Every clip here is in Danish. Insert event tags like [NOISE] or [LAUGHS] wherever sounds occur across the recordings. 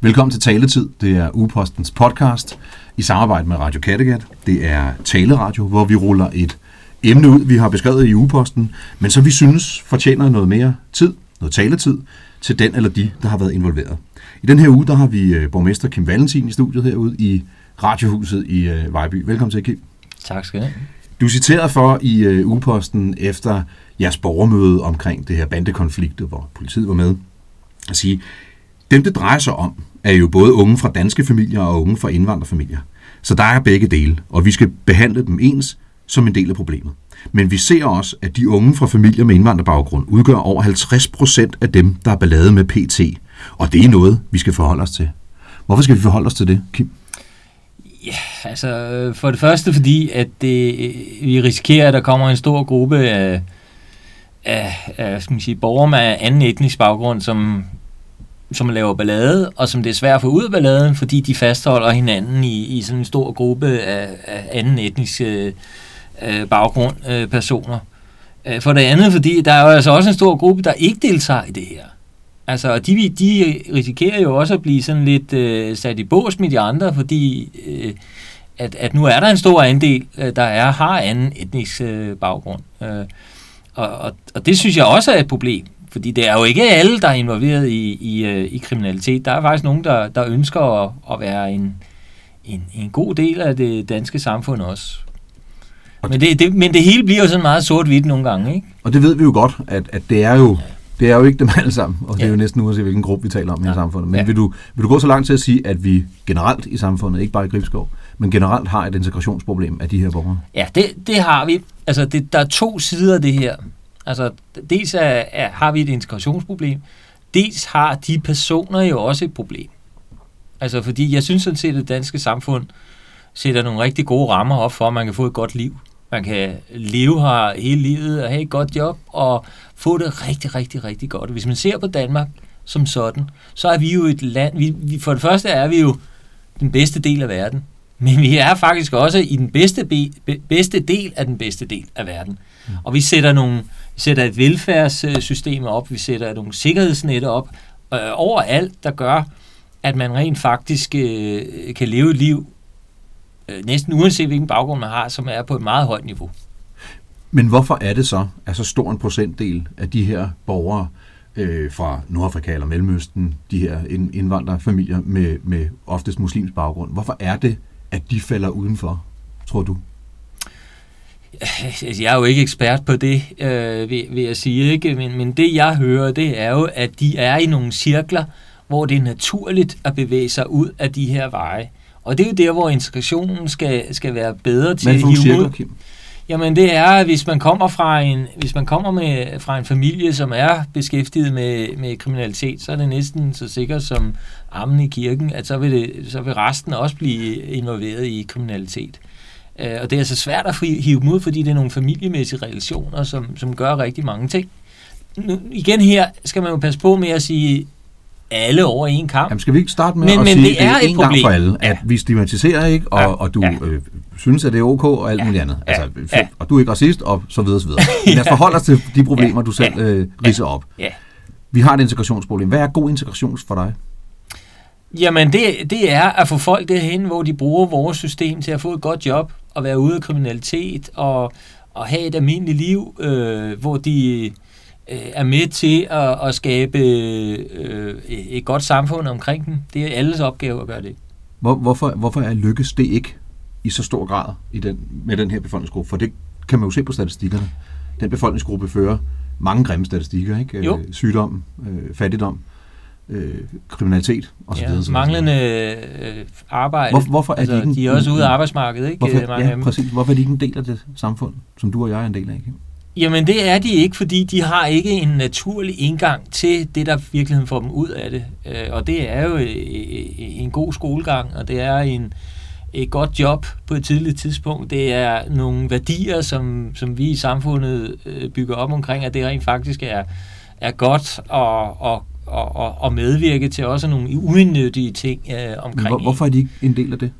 Velkommen til Taletid. Det er Ugepostens podcast i samarbejde med Radio Kattegat. Det er taleradio, hvor vi ruller et emne ud, vi har beskrevet i Ugeposten, men som vi synes fortjener noget mere tid, noget taletid, til den eller de, der har været involveret. I den her uge, der har vi øh, borgmester Kim Valentin i studiet herude i Radiohuset i øh, Vejby. Velkommen til, Kim. Tak skal du have. Du er citeret for i øh, Ugeposten efter jeres borgermøde omkring det her bandekonflikt, hvor politiet var med, at sige, dem det drejer sig om, er jo både unge fra danske familier og unge fra indvandrerfamilier. Så der er begge dele, og vi skal behandle dem ens som en del af problemet. Men vi ser også, at de unge fra familier med indvandrerbaggrund udgør over 50 procent af dem, der er ballade med PT. Og det er noget, vi skal forholde os til. Hvorfor skal vi forholde os til det, Kim? Ja, altså for det første fordi, at det, vi risikerer, at der kommer en stor gruppe af, af, af skal man sige, borgere med anden etnisk baggrund, som, som laver ballade, og som det er svært at få ud af balladen, fordi de fastholder hinanden i, i sådan en stor gruppe af, af anden etnisk øh, øh baggrund øh, personer. Øh, for det andet, fordi der er jo altså også en stor gruppe, der ikke deltager i det her. Altså, de, de risikerer jo også at blive sådan lidt øh, sat i bås med de andre, fordi øh, at, at nu er der en stor andel, øh, der er har anden etnisk øh, baggrund. Øh, og, og, og det synes jeg også er et problem, fordi det er jo ikke alle, der er involveret i, i, øh, i kriminalitet. Der er faktisk nogen, der, der ønsker at, at være en, en, en god del af det danske samfund også. Men det, det, men det hele bliver jo sådan meget sort-hvidt nogle gange, ikke? Og det ved vi jo godt, at, at det er jo det er jo ikke dem alle sammen, og det ja. er jo næsten uanset hvilken gruppe vi taler om ja. i samfundet. Men ja. vil, du, vil du gå så langt til at sige, at vi generelt i samfundet, ikke bare i Gribskov, men generelt har et integrationsproblem af de her borgere? Ja, det, det har vi. Altså, det, der er to sider af det her. Altså, dels er, er, har vi et integrationsproblem, dels har de personer jo også et problem. Altså, fordi jeg synes sådan set, at det danske samfund sætter nogle rigtig gode rammer op for, at man kan få et godt liv. Man kan leve her hele livet og have et godt job og få det rigtig, rigtig, rigtig godt. Hvis man ser på Danmark som sådan, så er vi jo et land, vi, vi, for det første er vi jo den bedste del af verden, men vi er faktisk også i den bedste, be, be, bedste del af den bedste del af verden. Mm. Og vi sætter, nogle, vi sætter et velfærdssystem op, vi sætter nogle sikkerhedsnetter op øh, overalt, der gør, at man rent faktisk øh, kan leve et liv, øh, næsten uanset hvilken baggrund man har, som er på et meget højt niveau. Men hvorfor er det så, at så stor en procentdel af de her borgere øh, fra Nordafrika eller Mellemøsten, de her indvandrerfamilier med, med oftest muslims baggrund, hvorfor er det, at de falder udenfor, tror du? [LAUGHS] Jeg er jo ikke ekspert på det, øh, vil, vil jeg sige, ikke? Men, men det jeg hører, det er jo, at de er i nogle cirkler, hvor det er naturligt at bevæge sig ud af de her veje. Og det er jo der, hvor integrationen skal, skal være bedre til at hive ud. Kim? Jamen det er, hvis man kommer fra en, hvis man kommer med, fra en familie, som er beskæftiget med, med kriminalitet, så er det næsten så sikkert som armen i kirken, at så vil, det, så vil resten også blive involveret i kriminalitet. Uh, og det er altså svært at hive dem ud, fordi det er nogle familiemæssige relationer, som, som gør rigtig mange ting. Nu, igen her skal man jo passe på med at sige, alle over en kamp. Jamen skal vi ikke starte med men, at men sige, det er, er en gang for alle, at ja. vi stigmatiserer ikke, og, ja. og du ja. øh, synes, at det er ok, og alt ja. muligt andet. Altså, ja. Og du er ikke racist, og så videre, så videre. [LAUGHS] Men lad os forholde os til de problemer, ja. du selv øh, ridser op. Ja. Vi har et integrationsproblem. Hvad er god integration for dig? Jamen, det, det er at få folk derhen, hvor de bruger vores system til at få et godt job, og være ude af kriminalitet, og, og have et almindeligt liv, øh, hvor de øh, er med til at, at skabe øh, et godt samfund omkring dem. Det er alles opgave at gøre det. Hvor, hvorfor, hvorfor er lykkes det ikke i så stor grad i den, med den her befolkningsgruppe? For det kan man jo se på statistikkerne. Den befolkningsgruppe fører mange grimme statistikker, ikke? Jo. Øh, sygdom, øh, fattigdom, øh, kriminalitet osv. Ja, manglende øh, arbejde. Hvor, hvorfor er altså, de, ikke, de er også ude af arbejdsmarkedet, ikke? Hvorfor, mange ja, præcis. Hvorfor er de ikke en del af det samfund, som du og jeg er en del af? Ikke? Jamen det er de ikke, fordi de har ikke en naturlig indgang til det, der virkeligheden får dem ud af det. Øh, og det er jo en god skolegang, og det er en, et godt job på et tidligt tidspunkt. Det er nogle værdier, som, som vi i samfundet øh, bygger op omkring, at det rent faktisk er, er godt og, og, og, og medvirke til også nogle uindnyttige ting øh, omkring. Hvor, hvorfor er de ikke en del af det?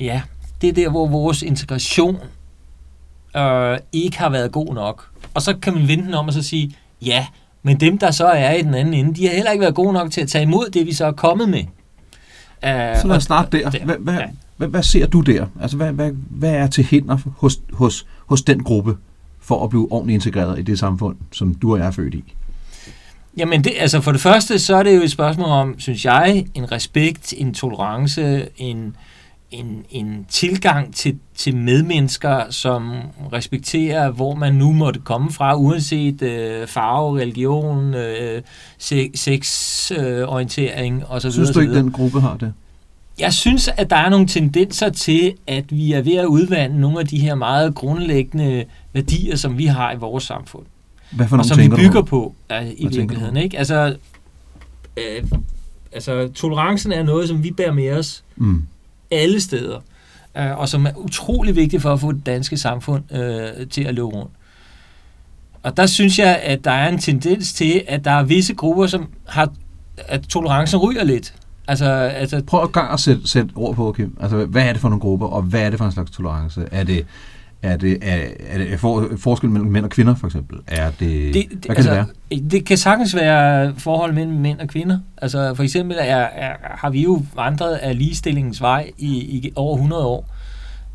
Ja, det er der, hvor vores integration øh, ikke har været god nok. Og så kan man vende den om og så sige, ja, Men dem, der så er i den anden ende, de har heller ikke været gode nok til at tage imod det, vi så er kommet med. Uh, så lad os starte der. der. Hvad, hvad, ja. hvad, hvad ser du der? Altså, hvad, hvad, hvad er til hinder hos, hos, hos den gruppe for at blive ordentligt integreret i det samfund, som du og jeg er født i? Jamen, det, altså for det første, så er det jo et spørgsmål om, synes jeg, en respekt, en tolerance, en, en, en tilgang til, til medmennesker, som respekterer, hvor man nu måtte komme fra, uanset øh, farve, religion, øh, sexorientering øh, osv. Synes du ikke, den gruppe har det? Jeg synes, at der er nogle tendenser til, at vi er ved at udvande nogle af de her meget grundlæggende værdier, som vi har i vores samfund. Hvad for nogle og som vi bygger du? på uh, i Hvad virkeligheden. Ikke? Altså, øh, altså, tolerancen er noget, som vi bærer med os mm. alle steder, uh, og som er utrolig vigtigt for at få det danske samfund uh, til at løbe rundt. Og der synes jeg, at der er en tendens til, at der er visse grupper, som har, at tolerancen ryger lidt. Altså, altså, Prøv at gang at sætte, sætte ord på, Kim. Altså, hvad er det for nogle grupper, og hvad er det for en slags tolerance? Er det, er det, er, er det for, forskel mellem mænd og kvinder, for eksempel? Er det, det, det hvad kan altså, det være? Det kan sagtens være forhold mellem mænd og kvinder. Altså, for eksempel er, er, har vi jo vandret af ligestillingens vej i, i over 100 år.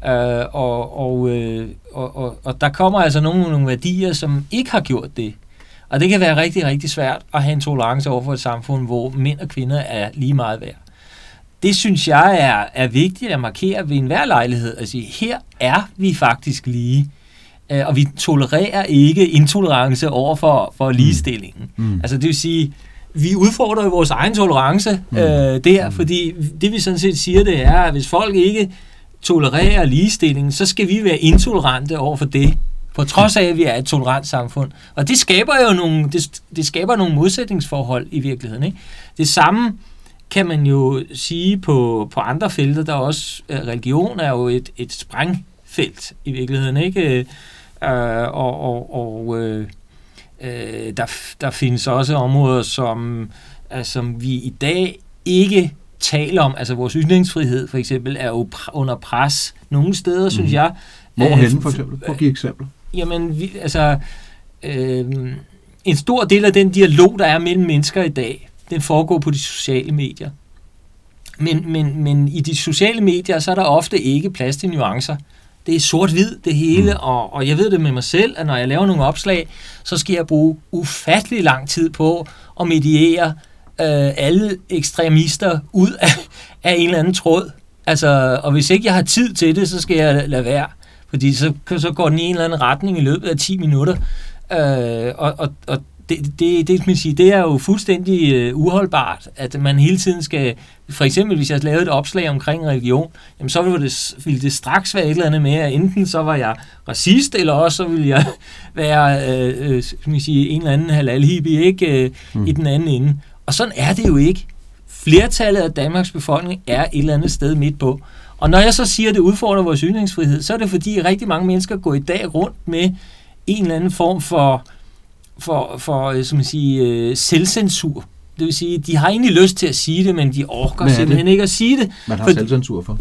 Uh, og, og, uh, og, og, og der kommer altså nogle, nogle værdier, som ikke har gjort det. Og det kan være rigtig, rigtig svært at have en tolerance over for et samfund, hvor mænd og kvinder er lige meget værd. Det synes jeg er, er vigtigt at markere ved enhver lejlighed. At sige, her er vi faktisk lige. Øh, og vi tolererer ikke intolerance over for, for mm. ligestillingen. Mm. Altså det vil sige, vi udfordrer jo vores egen tolerance mm. øh, der, mm. fordi det vi sådan set siger, det er, at hvis folk ikke tolererer ligestillingen, så skal vi være intolerante over for det på trods af, at vi er et tolerant samfund. Og det skaber jo nogle, det, det skaber nogle modsætningsforhold i virkeligheden. Ikke? Det samme kan man jo sige på, på andre felter, der også, øh, religion er jo et, et sprængfelt i virkeligheden, ikke? Øh, og og, og øh, øh, der, der findes også områder, som, øh, som vi i dag ikke taler om. Altså vores ytringsfrihed for eksempel er jo under pres nogle steder, mm. synes jeg. Hvorhen for eksempel? Prøv at give eksempler. Jamen, vi, altså, øh, en stor del af den dialog, der er mellem mennesker i dag, den foregår på de sociale medier. Men, men, men i de sociale medier, så er der ofte ikke plads til nuancer. Det er sort-hvid, det hele, mm. og, og jeg ved det med mig selv, at når jeg laver nogle opslag, så skal jeg bruge ufattelig lang tid på at mediere øh, alle ekstremister ud af, af en eller anden tråd. Altså, og hvis ikke jeg har tid til det, så skal jeg lade være. Fordi så, så går den i en eller anden retning i løbet af 10 minutter. Øh, og, og, og det, det, det, man sige, det er jo fuldstændig øh, uholdbart, at man hele tiden skal, for eksempel hvis jeg lavede et opslag omkring religion, jamen så ville det, ville det straks være et eller andet med, at enten så var jeg racist, eller også så ville jeg [LAUGHS] være øh, øh, man sige, en eller anden halal hippie, ikke, øh, mm. i den anden ende. Og sådan er det jo ikke. Flertallet af Danmarks befolkning er et eller andet sted midt på. Og når jeg så siger, at det udfordrer vores ytringsfrihed, så er det fordi rigtig mange mennesker går i dag rundt med en eller anden form for, for, for øh, som man siger, øh, selvcensur. Det vil sige, de har egentlig lyst til at sige det, men de orker simpelthen det? ikke at sige det. Man har for, selvcensur for?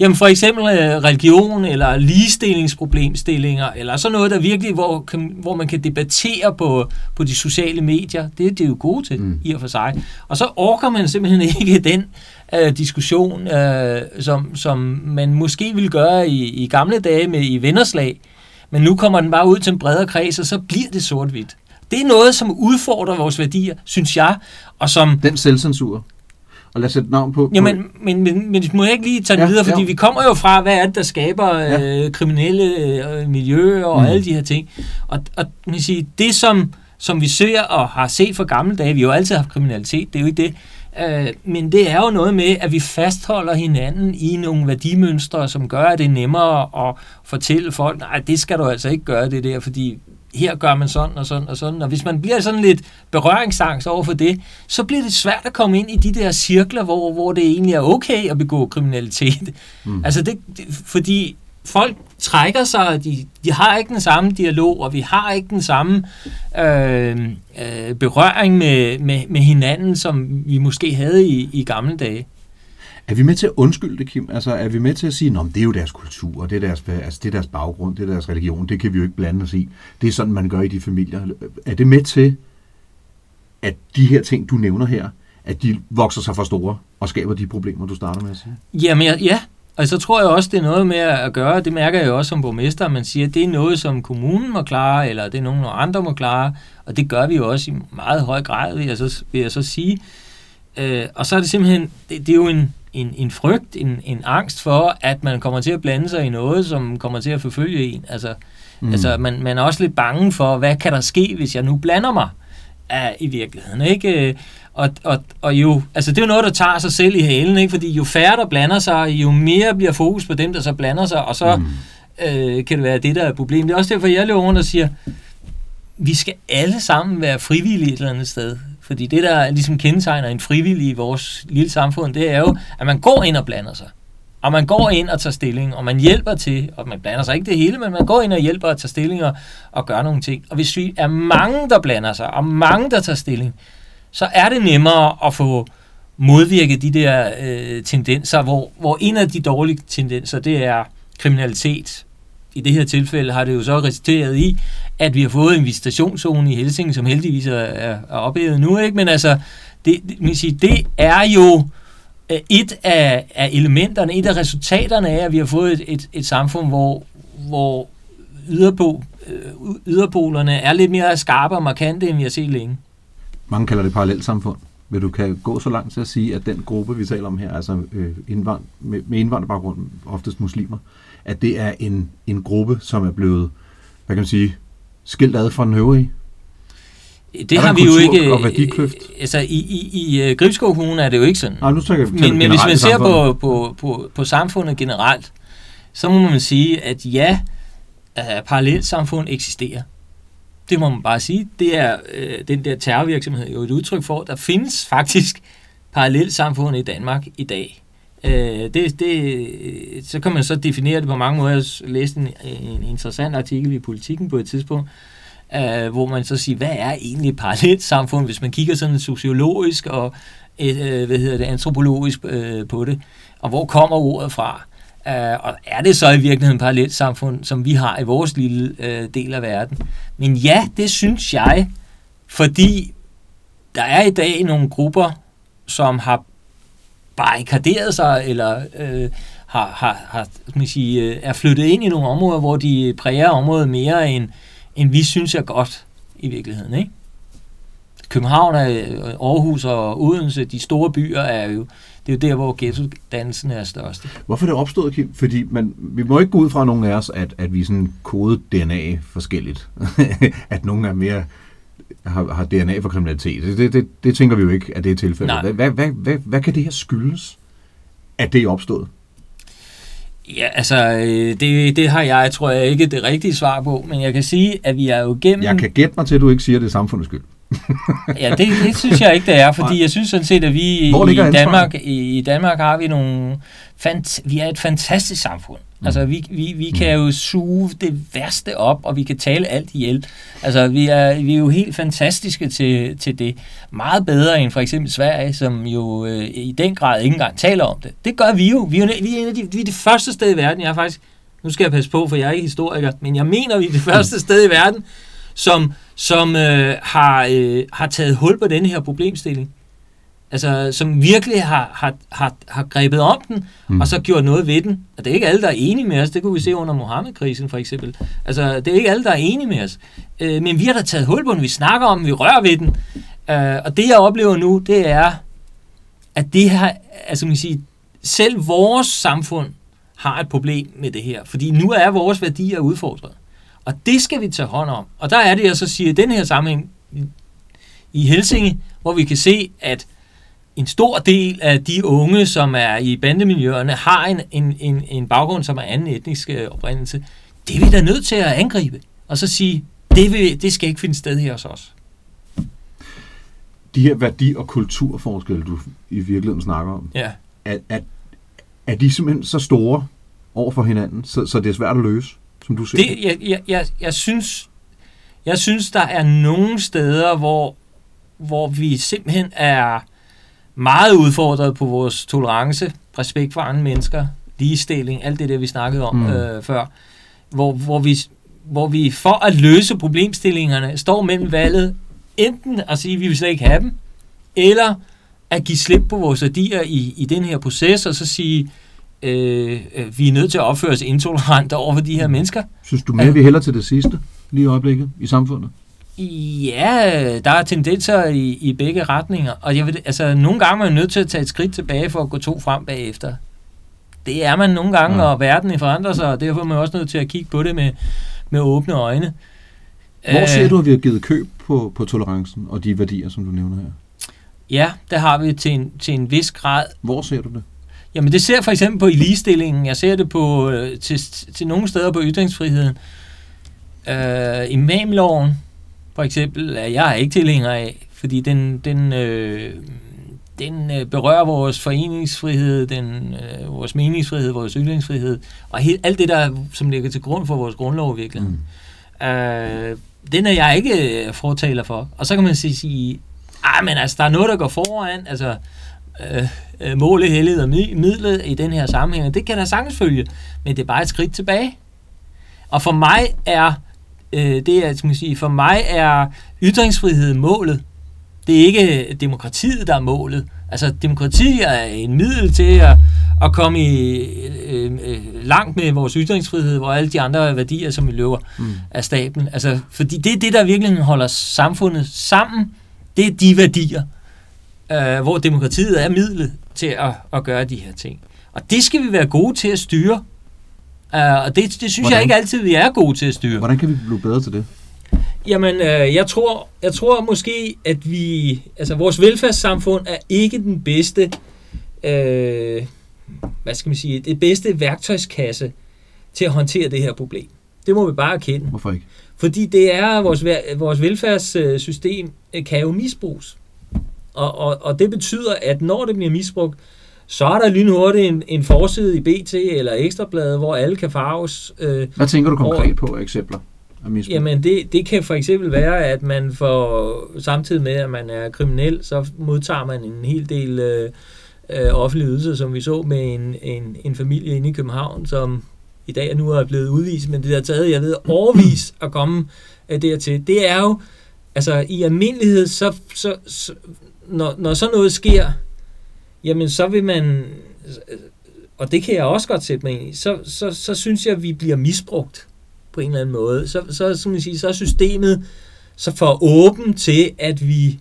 Jamen for eksempel øh, religion eller ligestillingsproblemstillinger, eller sådan noget, der virkelig, hvor, kan, hvor man kan debattere på, på de sociale medier. Det, det er jo gode til, mm. i og for sig. Og så orker man simpelthen [LAUGHS] ikke den øh, diskussion, øh, som, som man måske ville gøre i, i gamle dage med i vennerslag. Men nu kommer den bare ud til en bredere kreds, og så bliver det sort-hvidt. Det er noget, som udfordrer vores værdier, synes jeg, og som... Den selvcensur og lad os sætte navn på. Ja, men, men, men, men må jeg ikke lige tage det ja, videre, fordi ja. vi kommer jo fra, hvad er det, der skaber ja. øh, kriminelle øh, miljøer og mm. alle de her ting. Og, og man siger, det, som, som vi ser og har set fra gamle dage, vi har jo altid haft kriminalitet, det er jo ikke det, øh, men det er jo noget med, at vi fastholder hinanden i nogle værdimønstre, som gør, at det er nemmere at fortælle folk, nej, det skal du altså ikke gøre det der, fordi her gør man sådan og sådan og sådan. Og hvis man bliver sådan lidt berøringsangst over for det, så bliver det svært at komme ind i de der cirkler, hvor, hvor det egentlig er okay at begå kriminalitet. Mm. Altså det, det, fordi folk trækker sig, de, de har ikke den samme dialog, og vi har ikke den samme øh, øh, berøring med, med, med hinanden, som vi måske havde i, i gamle dage. Er vi med til at undskylde det, Kim? Altså, er vi med til at sige, at det er jo deres kultur, det er deres, altså, det er deres baggrund, det er deres religion, det kan vi jo ikke blande os i. Det er sådan, man gør i de familier. Er det med til at de her ting, du nævner her, at de vokser sig for store og skaber de problemer, du starter med at sige? Jamen, ja, ja. Og så tror jeg også, det er noget med at gøre, det mærker jeg også som borgmester, at man siger, at det er noget, som kommunen må klare, eller det er nogen, andre må klare, og det gør vi jo også i meget høj grad, vil jeg så, vil jeg så sige. Øh, og så er det simpelthen, det, det er jo en, en, en frygt, en, en angst for, at man kommer til at blande sig i noget, som kommer til at forfølge en. Altså, mm. altså man, man er også lidt bange for, hvad kan der ske, hvis jeg nu blander mig uh, i virkeligheden, ikke? Og, og, og jo, altså det er jo noget, der tager sig selv i halen, ikke? Fordi jo færre, der blander sig, jo mere bliver fokus på dem, der så blander sig, og så mm. øh, kan det være det, der er problemet. Det er også derfor, jeg løber rundt og siger, vi skal alle sammen være frivillige et eller andet sted. Fordi det, der ligesom kendetegner en frivillig i vores lille samfund, det er jo, at man går ind og blander sig. Og man går ind og tager stilling, og man hjælper til, og man blander sig ikke det hele, men man går ind og hjælper og tager stilling og, og gør nogle ting. Og hvis vi er mange, der blander sig, og mange, der tager stilling, så er det nemmere at få modvirket de der øh, tendenser, hvor, hvor en af de dårlige tendenser, det er kriminalitet, i det her tilfælde har det jo så resulteret i, at vi har fået en visitationszone i Helsing, som heldigvis er, er, er ophævet nu, ikke? Men altså, det, det, sige, det er jo øh, et af, af elementerne, et af resultaterne af, at vi har fået et, et, et samfund, hvor, hvor yderpo, øh, yderpolerne er lidt mere skarpe og markante, end vi har set længe. Mange kalder det parallelt samfund. Vil du kan gå så langt til at sige, at den gruppe, vi taler om her, altså øh, indvand, med, med indvandrerbaggrund, oftest muslimer, at det er en, en gruppe, som er blevet, hvad kan man sige, skilt ad fra den øvrige? Det har vi jo ikke... Og værdikløft? Altså, i, i, i uh, Gribskov Kommune er det jo ikke sådan. Nej, nu tænker jeg men, men hvis man ser på, på, på, på samfundet generelt, så må man sige, at ja, uh, parallelt samfund eksisterer. Det må man bare sige. Det er uh, den der terrorvirksomhed jo et udtryk for. Der findes faktisk parallelt samfund i Danmark i dag. Øh, det, det, så kan man så definere det på mange måder. Jeg læste en, en interessant artikel i Politiken på et tidspunkt, øh, hvor man så siger, hvad er egentlig parallelt samfund, hvis man kigger sådan sociologisk og et, øh, hvad hedder det, antropologisk øh, på det, og hvor kommer ordet fra? Uh, og er det så i virkeligheden et parallelt samfund, som vi har i vores lille uh, del af verden? Men ja, det synes jeg, fordi der er i dag nogle grupper, som har barrikaderet sig, eller øh, har, har, har man sige, øh, er flyttet ind i nogle områder, hvor de præger området mere, end, end vi synes er godt i virkeligheden. Ikke? København, er, øh, Aarhus og Odense, de store byer, er jo, det er jo der, hvor ghetto-dansen er størst. Hvorfor er det opstået, Kim? Fordi man, vi må ikke gå ud fra nogen af os, at, at vi sådan kodet DNA forskelligt. [LAUGHS] at nogen er mere har, har DNA for kriminalitet. Det, det, det, det tænker vi jo ikke, at det er tilfældet. Hvad, hvad, hvad, hvad, hvad kan det her skyldes, at det er opstået? Ja, altså, øh, det, det har jeg, tror jeg, ikke det rigtige svar på, men jeg kan sige, at vi er jo gennem... Jeg kan gætte mig til, at du ikke siger, at det er samfundets skyld. ja, det, det synes jeg ikke, det er, fordi jeg synes sådan set, at vi i, Danmark, i, i Danmark har vi nogle... Fant, vi er et fantastisk samfund. Mm. Altså, vi, vi, vi kan jo suge det værste op, og vi kan tale alt ihjel. Altså, vi er, vi er jo helt fantastiske til, til det. Meget bedre end for eksempel Sverige, som jo øh, i den grad ikke engang taler om det. Det gør vi jo. Vi er, jo, vi er, en af de, vi er det første sted i verden, jeg er faktisk... Nu skal jeg passe på, for jeg er ikke historiker, men jeg mener, vi er det første sted i verden, som, som øh, har, øh, har taget hul på denne her problemstilling. Altså, som virkelig har, har, har, har grebet om den, mm. og så gjort noget ved den. Og det er ikke alle, der er enige med os. Det kunne vi se under Mohammed-krisen, for eksempel. Altså, det er ikke alle, der er enige med os. Øh, men vi har da taget hul på den. Vi snakker om den. Vi rører ved den. Øh, og det, jeg oplever nu, det er, at det her, altså man siger, selv vores samfund har et problem med det her. Fordi nu er vores værdier udfordret. Og det skal vi tage hånd om. Og der er det, jeg så siger, i den her sammenhæng i Helsinge, hvor vi kan se, at en stor del af de unge, som er i bandemiljøerne, har en, en, en, en baggrund, som er anden etnisk øh, oprindelse. Det er vi da nødt til at angribe. Og så sige, det, vil, det skal ikke finde sted her hos os. De her værdi- og kulturforskelle, du i virkeligheden snakker om, ja. er, er, er de simpelthen så store over for hinanden, så, så det er svært at løse, som du siger? Det, jeg, jeg, jeg, jeg, synes, jeg synes, der er nogle steder, hvor, hvor vi simpelthen er meget udfordret på vores tolerance, respekt for andre mennesker, ligestilling, alt det der, vi snakkede om mm. øh, før, hvor, hvor, vi, hvor vi for at løse problemstillingerne står mellem valget enten at sige, at vi vil slet ikke have dem, eller at give slip på vores værdier i, i den her proces, og så sige, øh, øh, vi er nødt til at opføre os intolerant over for de her mennesker. Synes du mere, ja. vi hælder til det sidste lige i øjeblikket i samfundet? Ja, der er tendenser i, i begge retninger, og jeg ved, altså, nogle gange er man nødt til at tage et skridt tilbage for at gå to frem bagefter. Det er man nogle gange, ja. og verden forandrer sig, og derfor er man også nødt til at kigge på det med, med åbne øjne. Hvor ser du, at vi har givet køb på, på tolerancen og de værdier, som du nævner her? Ja, der har vi til en, til en vis grad. Hvor ser du det? Jamen det ser for eksempel på i ligestillingen. Jeg ser det på øh, til, til nogle steder på ytringsfriheden. Øh, imamloven, for eksempel, er jeg ikke tilhænger af, fordi den, den, øh, den øh, berører vores foreningsfrihed, den, øh, vores meningsfrihed, vores ytringsfrihed, og helt, alt det, der som ligger til grund for vores grundlov virkelig. Mm. Øh, den er jeg ikke øh, fortaler for. Og så kan man sige, sige ah, men altså, der er noget, der går foran, altså, øh, øh målet, heldet og midlet i den her sammenhæng, det kan der sagtens følge, men det er bare et skridt tilbage. Og for mig er øh, det er, skal man sige, for mig er ytringsfrihed målet. Det er ikke demokratiet, der er målet. Altså, demokrati er en middel til at, at komme i, øh, øh, langt med vores ytringsfrihed, hvor alle de andre værdier, som vi løber mm. af staten. Altså, fordi det er det, der virkelig holder samfundet sammen. Det er de værdier, øh, hvor demokratiet er midlet til at, at gøre de her ting. Og det skal vi være gode til at styre. Uh, og det, det synes Hvordan? jeg ikke altid, vi er gode til at styre. Hvordan kan vi blive bedre til det? Jamen, øh, jeg, tror, jeg tror måske, at vi... Altså, vores velfærdssamfund er ikke den bedste... Øh, hvad skal man sige? Det bedste værktøjskasse til at håndtere det her problem. Det må vi bare erkende. Hvorfor ikke? Fordi det er, vores, vores velfærdssystem øh, kan jo misbruges. Og, og, og det betyder, at når det bliver misbrugt, så er der lynhurtigt en, en forside i BT eller Ekstrabladet, hvor alle kan farves. Øh, Hvad tænker du konkret over, på eksempler? Jamen det, det kan for eksempel være, at man får samtidig med, at man er kriminel, så modtager man en hel del øh, øh, offentlige ydelser, som vi så med en, en, en familie inde i København, som i dag nu er blevet udvist, men det har taget, jeg ved, overvis at komme øh, dertil. Det er jo, altså i almindelighed, så, så, så når, når sådan noget sker, jamen så vil man, og det kan jeg også godt sætte mig ind i, så, så, så synes jeg, at vi bliver misbrugt på en eller anden måde. Så, så, så, man sige, så er systemet så for åben til, at vi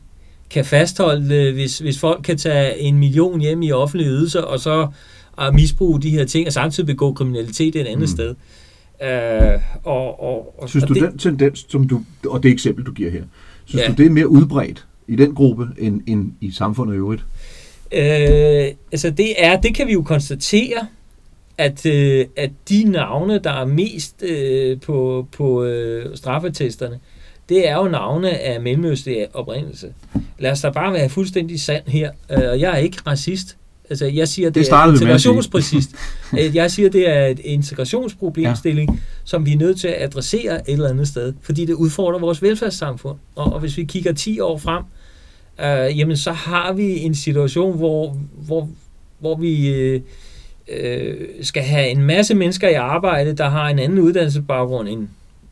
kan fastholde, hvis, hvis folk kan tage en million hjem i offentlige ydelser, og så at misbruge de her ting, og samtidig begå kriminalitet et andet mm. sted. Uh, og, og, og, synes og du, det, den tendens, som du, og det eksempel, du giver her, synes ja. du, det er mere udbredt i den gruppe, end, end i samfundet i øvrigt? Øh, altså det er, det kan vi jo konstatere, at, øh, at de navne, der er mest øh, på, på øh, straffetesterne, det er jo navne af mellemøstlig oprindelse. Lad os da bare være fuldstændig sand her. Øh, jeg er ikke racist. Altså, jeg siger, det, det er integrationspræcist. [LAUGHS] Øh, jeg siger, det er et integrationsproblemstilling, ja. som vi er nødt til at adressere et eller andet sted, fordi det udfordrer vores velfærdssamfund. Og, og hvis vi kigger 10 år frem, øh, øh, jamen så har vi en situation, hvor, hvor, hvor vi øh, øh, skal have en masse mennesker i arbejde, der har en anden uddannelsesbaggrund, end,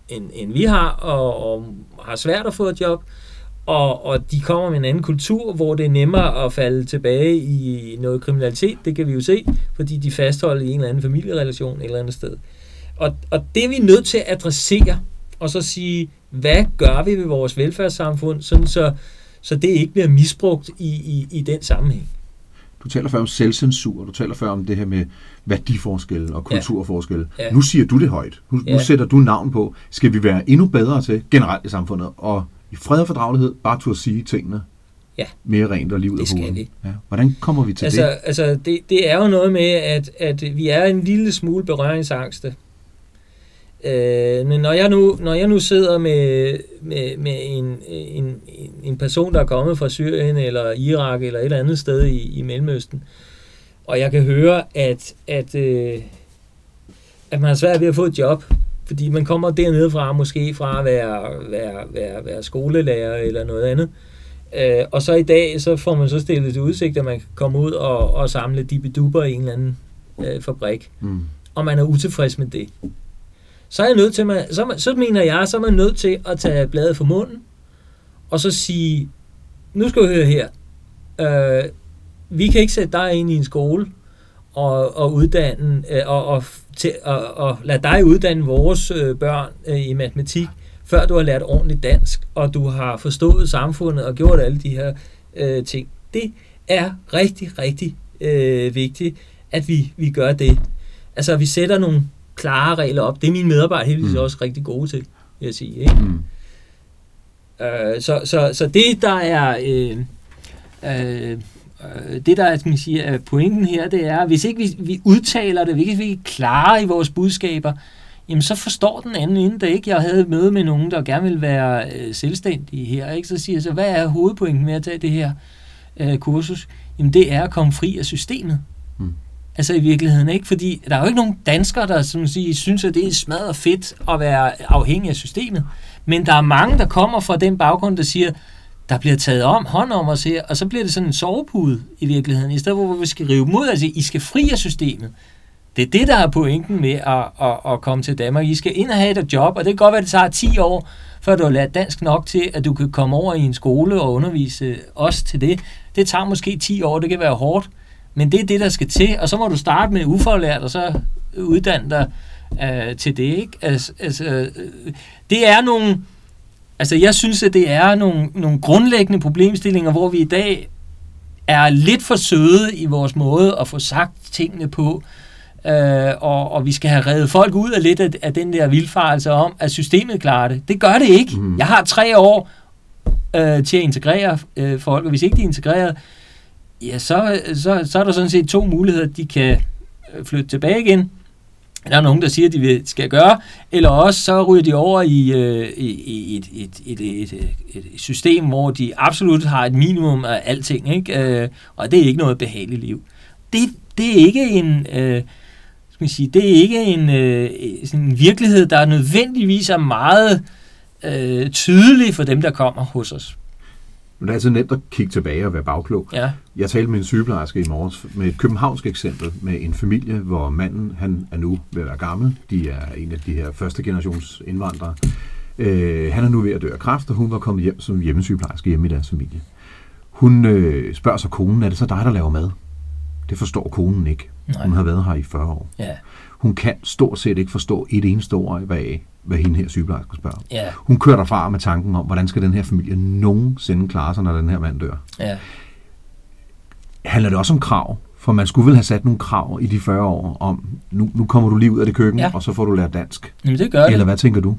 end, end vi har, og, og har svært at få et job, og, og de kommer med en anden kultur, hvor det er nemmere at falde tilbage i noget kriminalitet, det kan vi jo se, fordi de fastholder i en eller anden familierelation et eller andet sted. Og, og det er vi nødt til at adressere, og så sige, hvad gør vi ved vores velfærdssamfund, sådan så så det ikke bliver misbrugt i, i, i den sammenhæng. Du taler før om selvcensur, du taler før om det her med værdiforskelle og kulturforskelle. Ja. Ja. Nu siger du det højt. Nu, ja. nu sætter du navn på. Skal vi være endnu bedre til generelt i samfundet og i fred og fordragelighed bare til at sige tingene ja. mere rent og livet af hovedet? Ja. Hvordan kommer vi til altså, det? Altså, det, det er jo noget med, at, at vi er en lille smule berøringsangste Øh, men når jeg nu, når jeg nu sidder med, med, med en, en, en person, der er kommet fra Syrien eller Irak eller et eller andet sted i, i Mellemøsten, og jeg kan høre, at, at, øh, at man har svært ved at få et job, fordi man kommer dernede fra, måske fra at være, være, være, være skolelærer eller noget andet, øh, og så i dag, så får man så stillet til udsigt, at man kan komme ud og, og samle dibiduber i en eller anden øh, fabrik, mm. og man er utilfreds med det så er jeg nødt til, man, så, så mener jeg, så er man nødt til at tage bladet for munden, og så sige, nu skal du høre her, øh, vi kan ikke sætte dig ind i en skole og, og uddanne, øh, og, og, til, og, og lade dig uddanne vores øh, børn øh, i matematik, før du har lært ordentligt dansk, og du har forstået samfundet og gjort alle de her øh, ting. Det er rigtig, rigtig øh, vigtigt, at vi, vi gør det. Altså, vi sætter nogle klare regler op. Det er mine medarbejdere heldigvis mm. også rigtig gode til, vil jeg sige. Ikke? Mm. Øh, så, så, så det, der er... Øh, øh, det, der er, skal man sige, er pointen her, det er, hvis ikke vi, vi udtaler det, hvis ikke vi er klare i vores budskaber, jamen så forstår den anden inden da ikke. Jeg havde møde med nogen, der gerne vil være øh, selvstændige her, ikke? så siger jeg så, hvad er hovedpointen med at tage det her øh, kursus? Jamen det er at komme fri af systemet. Mm. Altså i virkeligheden ikke, fordi der er jo ikke nogen danskere, der som siger, synes, at det er smadret fedt at være afhængig af systemet. Men der er mange, der kommer fra den baggrund, der siger, der bliver taget om, hånd om os her, og så bliver det sådan en sovepude i virkeligheden, i stedet for, hvor vi skal rive mod, altså I skal fri af systemet. Det er det, der er pointen med at, at, at komme til Danmark. I skal ind og have et job, og det kan godt være, at det tager 10 år, før du har lært dansk nok til, at du kan komme over i en skole og undervise os til det. Det tager måske 10 år, det kan være hårdt, men det er det, der skal til, og så må du starte med ufaglært, og så uddanne dig uh, til det. Ikke? Altså, altså, øh, det er nogle... Altså, jeg synes, at det er nogle, nogle grundlæggende problemstillinger, hvor vi i dag er lidt for søde i vores måde at få sagt tingene på, øh, og, og vi skal have reddet folk ud af lidt af, af den der vildfarelse om, at systemet klarer det. Det gør det ikke. Mm. Jeg har tre år øh, til at integrere øh, folk, og hvis ikke de er integreret, ja, så, så, så er der sådan set to muligheder. De kan øh, flytte tilbage igen, der er nogen, der siger, at de vil, skal gøre, eller også så ryger de over i, øh, i, et, et, et, et, et, et system, hvor de absolut har et minimum af alting, ikke? Øh, og det er ikke noget behageligt liv. Det, det er ikke en... Øh, skal man sige, det er ikke en, øh, sådan en virkelighed, der nødvendigvis er meget øh, tydelig for dem, der kommer hos os. Men det er altid nemt at kigge tilbage og være bagklog. Ja. Jeg talte med en sygeplejerske i morges med et københavnsk eksempel med en familie, hvor manden han er nu ved at være gammel. De er en af de her første generations indvandrere. Øh, han er nu ved at dø af kræft, og hun var kommet hjem som hjemmesygeplejerske hjemme i deres familie. Hun øh, spørger så konen, er det så dig, der laver mad? Det forstår konen ikke. Nej. Hun har været her i 40 år. Ja. Hun kan stort set ikke forstå et eneste ord af, hvad hende her sygeplejerske spørger. Ja. Hun kører derfra med tanken om, hvordan skal den her familie nogensinde klare sig, når den her mand dør. Ja. Handler det også om krav? For man skulle vel have sat nogle krav i de 40 år om, nu, nu kommer du lige ud af det køkken, ja. og så får du lært dansk. Jamen det gør det. Eller hvad tænker du?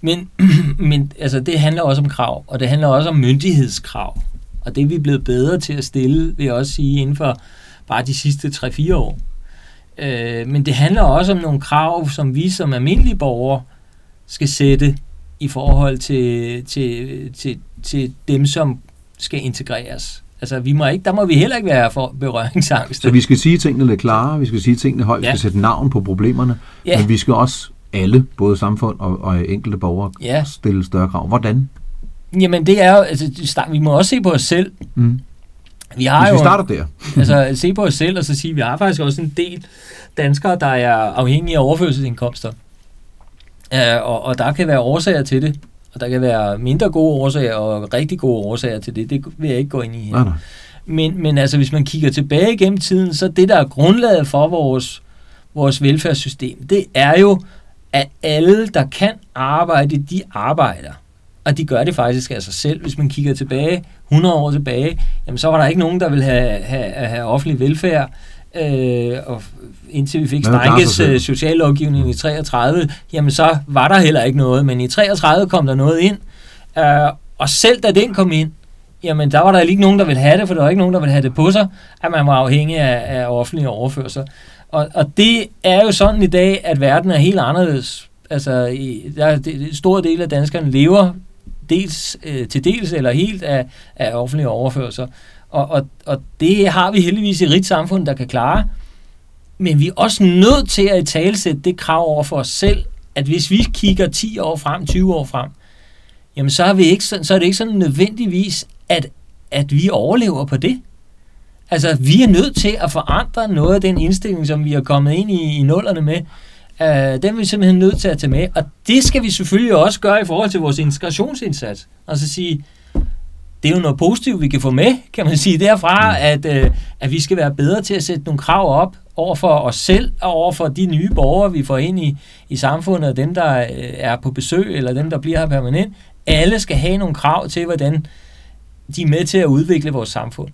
Men, [CLEARS THROAT] men altså, det handler også om krav, og det handler også om myndighedskrav. Og det er vi blevet bedre til at stille, vil jeg også sige, inden for bare de sidste 3-4 år. Øh, men det handler også om nogle krav, som vi som almindelige borgere skal sætte i forhold til, til, til, til dem, som skal integreres. Altså, vi må ikke, der må vi heller ikke være for berøringsangst. Så vi skal sige tingene lidt klare, vi skal sige tingene højt, ja. vi skal sætte navn på problemerne, ja. men vi skal også alle, både samfund og, og enkelte borgere, ja. stille større krav. Hvordan? Jamen, det er jo, altså, vi må også se på os selv. Mm. Vi har Hvis jo, vi starter der. [LAUGHS] altså, se på os selv og så sige, at vi har faktisk også en del danskere, der er afhængige af overførselsindkomster. Uh, og, og der kan være årsager til det. Og der kan være mindre gode årsager og rigtig gode årsager til det. Det vil jeg ikke gå ind i her. Nej, nej. Men, men altså, hvis man kigger tilbage gennem tiden, så det, der er grundlaget for vores, vores velfærdssystem, det er jo, at alle, der kan arbejde, de arbejder. Og de gør det faktisk af sig selv. Hvis man kigger tilbage, 100 år tilbage, jamen så var der ikke nogen, der ville have, have, have offentlig velfærd. Øh, og indtil vi fik Steinkes øh, sociallovgivning i 33, jamen så var der heller ikke noget. Men i 33 kom der noget ind. Øh, og selv da den kom ind, jamen der var der ikke nogen, der ville have det, for der var ikke nogen, der ville have det på sig, at man var afhængig af, af offentlige overførsler. Og, og det er jo sådan i dag, at verden er helt anderledes. Altså, i, der er en stor del af danskerne lever dels, øh, til dels eller helt af, af offentlige overførsler. Og, og, og det har vi heldigvis i et rigt samfund, der kan klare. Men vi er også nødt til at i talsætte det krav over for os selv, at hvis vi kigger 10 år frem, 20 år frem, jamen så er, vi ikke, så er det ikke sådan nødvendigvis, at, at vi overlever på det. Altså, vi er nødt til at forandre noget af den indstilling, som vi er kommet ind i, i nullerne med. Uh, den er vi simpelthen nødt til at tage med. Og det skal vi selvfølgelig også gøre i forhold til vores integrationsindsats. Altså sige, det er jo noget positivt, vi kan få med, kan man sige derfra, mm. at, øh, at vi skal være bedre til at sætte nogle krav op over for os selv og over for de nye borgere, vi får ind i, i samfundet, og dem, der øh, er på besøg, eller dem, der bliver her permanent. Alle skal have nogle krav til, hvordan de er med til at udvikle vores samfund.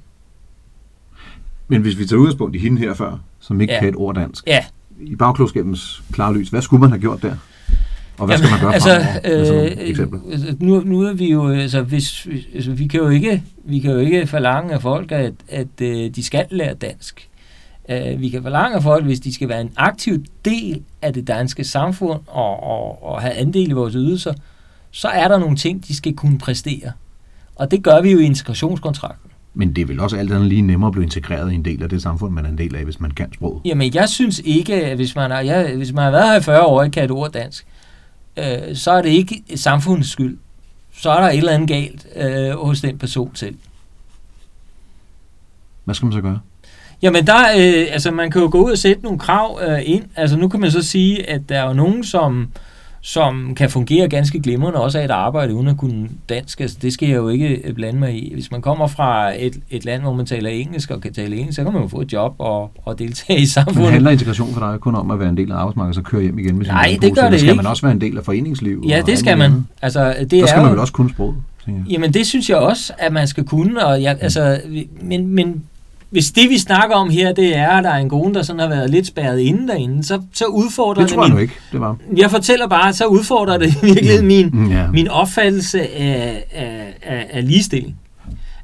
Men hvis vi tager udgangspunkt i hende her før, som ikke ja. kan et ord dansk, ja. i bagklogskabens klare lys, hvad skulle man have gjort der? Og hvad Jamen, skal man gøre altså, fremover, øh, Nu, nu er vi jo, altså, hvis, altså, vi kan jo ikke, vi kan jo ikke forlange af folk, at, at øh, de skal lære dansk. Uh, vi kan forlange af folk, hvis de skal være en aktiv del af det danske samfund og, og, og have andel i vores ydelser, så er der nogle ting, de skal kunne præstere. Og det gør vi jo i integrationskontrakten. Men det er vel også alt andet lige nemmere at blive integreret i en del af det samfund, man er en del af, hvis man kan sproget? Jamen, jeg synes ikke, at hvis man har, jeg, hvis man har været her i 40 år og ikke kan et ord dansk, øh, så er det ikke samfundets skyld. Så er der et eller andet galt øh, hos den person selv. Hvad skal man så gøre? Jamen, der, øh, altså, man kan jo gå ud og sætte nogle krav øh, ind. Altså, nu kan man så sige, at der er jo nogen, som øh, som kan fungere ganske glimrende også af et arbejde uden at kunne dansk. Altså, det skal jeg jo ikke øh, blande mig i. Hvis man kommer fra et, et land, hvor man taler engelsk og kan tale engelsk, så kan man jo få et job og, og deltage i samfundet. Men handler integration for dig kun om at være en del af arbejdsmarkedet og så køre hjem igen? Hvis Nej, det gør det ikke. Skal man også være en del af foreningsliv? Ja, det skal man. Altså, det så skal er man vel også kunne sproget? Jamen det synes jeg også, at man skal kunne, og jeg, altså, men, men hvis det, vi snakker om her, det er, at der er en kone, der sådan har været lidt spærret inde derinde, så, så udfordrer det... Det tror jeg min, ikke, det var. Jeg fortæller bare, så udfordrer det virkelig mm. min, mm, yeah. min opfattelse af, af, af, af ligestilling.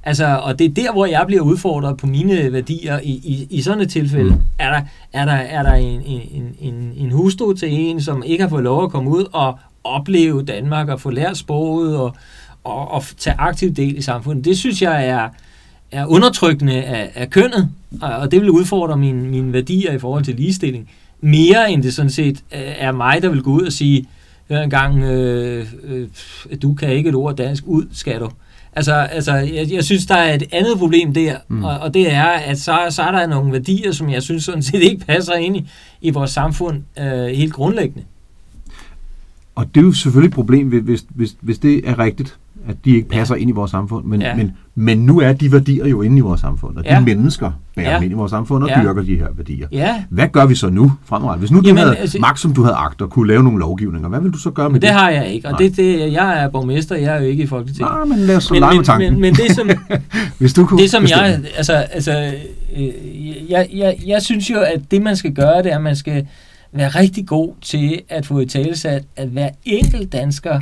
Altså, og det er der, hvor jeg bliver udfordret på mine værdier. I, i, i sådan et tilfælde mm. er der, er der, er der en, en, en, en hustru til en, som ikke har fået lov at komme ud og opleve Danmark og få lært sproget og, og, og tage aktiv del i samfundet. Det synes jeg er, er undertrykkende af, af kønnet, og det vil udfordre mine, mine værdier i forhold til ligestilling, mere end det sådan set øh, er mig, der vil gå ud og sige, hør en gang, øh, øh, du kan ikke et ord dansk, ud skal du. Altså, altså jeg, jeg synes, der er et andet problem der, mm. og, og det er, at så, så er der nogle værdier, som jeg synes sådan set [LAUGHS] ikke passer ind i, i vores samfund øh, helt grundlæggende. Og det er jo selvfølgelig et problem, hvis, hvis, hvis det er rigtigt, at de ikke passer ja. ind i vores samfund. Men, ja. men, men nu er de værdier jo inde i vores samfund, og de ja. mennesker bærer ja. ind i vores samfund og ja. dyrker de her værdier. Ja. Hvad gør vi så nu fremover? Hvis nu du Jamen, havde altså, magt, som du havde agt, og kunne lave nogle lovgivninger, hvad vil du så gøre med det? det? har jeg ikke, og det, det, jeg er borgmester, jeg er jo ikke i Folketinget. Nej, men lad os men, men, tanken. Men, men det som, [LAUGHS] Hvis du kunne det, som jeg, altså, altså øh, jeg, jeg, jeg synes jo, at det man skal gøre, det er, at man skal være rigtig god til at få i talesat, at hver enkelt dansker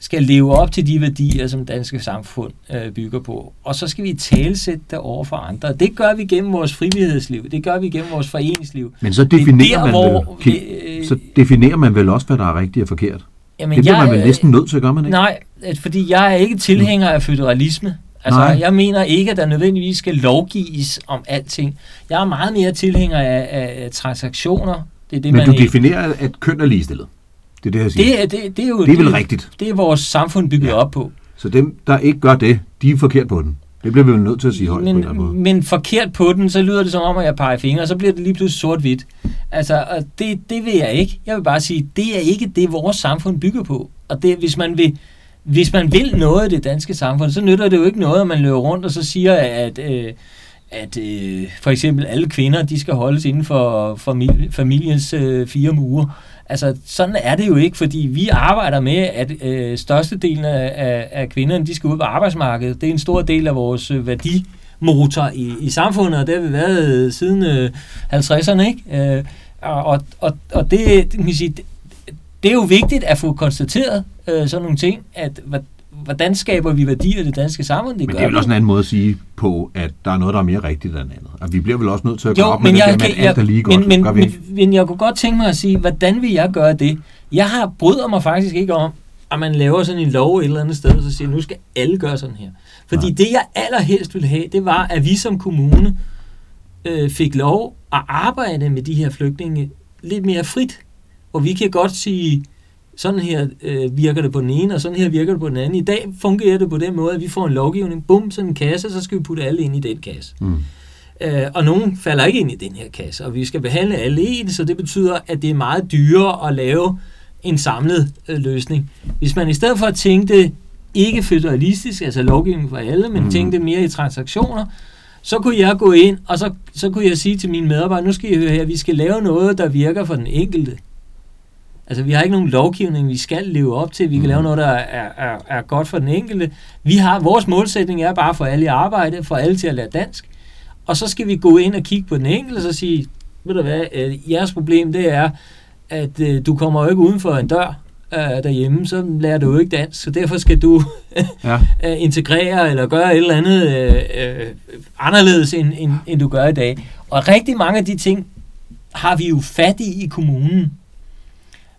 skal leve op til de værdier, som danske samfund øh, bygger på. Og så skal vi talesætte det over for andre. Det gør vi gennem vores frivillighedsliv. Det gør vi gennem vores foreningsliv. Men så definerer, der, man, hvor, vel, øh, så definerer man vel også, hvad der er rigtigt og forkert? Jamen, det bliver jeg, man vel næsten nødt til at gøre, man ikke? Nej, fordi jeg er ikke tilhænger af føderalisme. Altså, Nej. jeg mener ikke, at der nødvendigvis skal lovgives om alting. Jeg er meget mere tilhænger af, af transaktioner. Det er det, Men man du definerer, at køn er ligestillet? Det er det, jeg siger. Det, det, det er jo det er vel det, rigtigt. Det er vores samfund bygget ja. op på. Så dem, der ikke gør det, de er forkert på den. Det bliver vi jo nødt til at sige højt men, på en måde. Men forkert på den, så lyder det som om, at jeg peger fingre, og så bliver det lige pludselig sort-hvidt. Altså, og det, det vil jeg ikke. Jeg vil bare sige, det er ikke det, vores samfund bygger på. Og det, hvis man vil, hvis man vil noget af det danske samfund, så nytter det jo ikke noget, at man løber rundt og så siger, at, øh, at øh, for eksempel alle kvinder, de skal holdes inden for, for familiens øh, fire uger. Altså, sådan er det jo ikke, fordi vi arbejder med, at øh, størstedelen af, af, kvinderne, de skal ud på arbejdsmarkedet. Det er en stor del af vores øh, værdimotor i, i samfundet, og det har vi været øh, siden øh, 50'erne, ikke? Øh, og, og, og det, det, kan sige, det, det er jo vigtigt at få konstateret øh, sådan nogle ting, at hvordan skaber vi værdier i det danske samfund? Det men det er vel også en anden måde at sige på, at der er noget, der er mere rigtigt end andet. Og vi bliver vel også nødt til at jo, gå op med det jeg, der med, at alt er lige godt. Men, men, men, men jeg kunne godt tænke mig at sige, hvordan vil jeg gøre det? Jeg har bryder mig faktisk ikke om, at man laver sådan en lov et eller andet sted, og så siger, nu skal alle gøre sådan her. Fordi Nej. det, jeg allerhelst ville have, det var, at vi som kommune øh, fik lov at arbejde med de her flygtninge lidt mere frit. Og vi kan godt sige, sådan her øh, virker det på den ene, og sådan her virker det på den anden. I dag fungerer det på den måde, at vi får en lovgivning, bum, sådan en kasse, så skal vi putte alle ind i den kasse. Mm. Øh, og nogen falder ikke ind i den her kasse, og vi skal behandle alle ens, så det betyder, at det er meget dyrere at lave en samlet øh, løsning. Hvis man i stedet for at tænke det ikke federalistisk, altså lovgivning for alle, men mm. tænkte mere i transaktioner, så kunne jeg gå ind, og så, så kunne jeg sige til mine medarbejdere, nu skal I høre her, vi skal lave noget, der virker for den enkelte. Altså, vi har ikke nogen lovgivning, vi skal leve op til. Vi kan Mhm. lave noget, der er, er, er godt for den enkelte. Vi har, vores målsætning er bare for alle i arbejde, for alle til at lære dansk. Og så skal vi gå ind og kigge på den enkelte, og sige, ved du hvad, øh, jeres problem det er, at øh, du kommer jo ikke uden for en dør øh, derhjemme, så lærer du jo ikke dansk, så derfor skal du [LAUGHS] Ja. øh, integrere eller gøre et eller andet øh, øh, anderledes, end, end, end du gør i dag. Og rigtig mange af de ting har vi jo fat i i kommunen.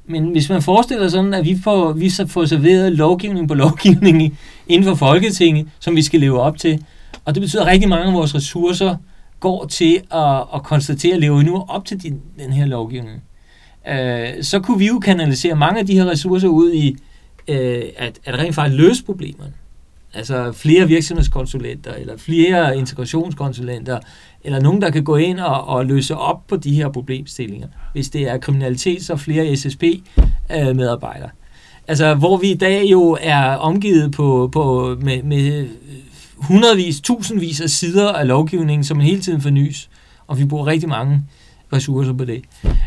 Men hvis man forestiller sådan, at vi får, vi så får serveret lovgivning på lovgivning i- inden for Folketinget, som vi skal leve op til, og det betyder, at rigtig mange af vores ressourcer går til at, at konstatere, at lever nu op til din, den her lovgivning. Øh, så kunne vi jo kanalisere mange af de her ressourcer ud i øh, at, at rent faktisk løse problemerne. Altså flere virksomhedskonsulenter, eller flere integrationskonsulenter, eller nogen, der kan gå ind og, og løse op på de her problemstillinger. Hvis det er kriminalitet, så flere SSP-medarbejdere. Øh, altså, hvor vi i dag jo er omgivet på, på med, med øh, hundredvis, tusindvis af sider af lovgivningen, som man hele tiden fornyes, og vi bruger rigtig mange ressourcer på det.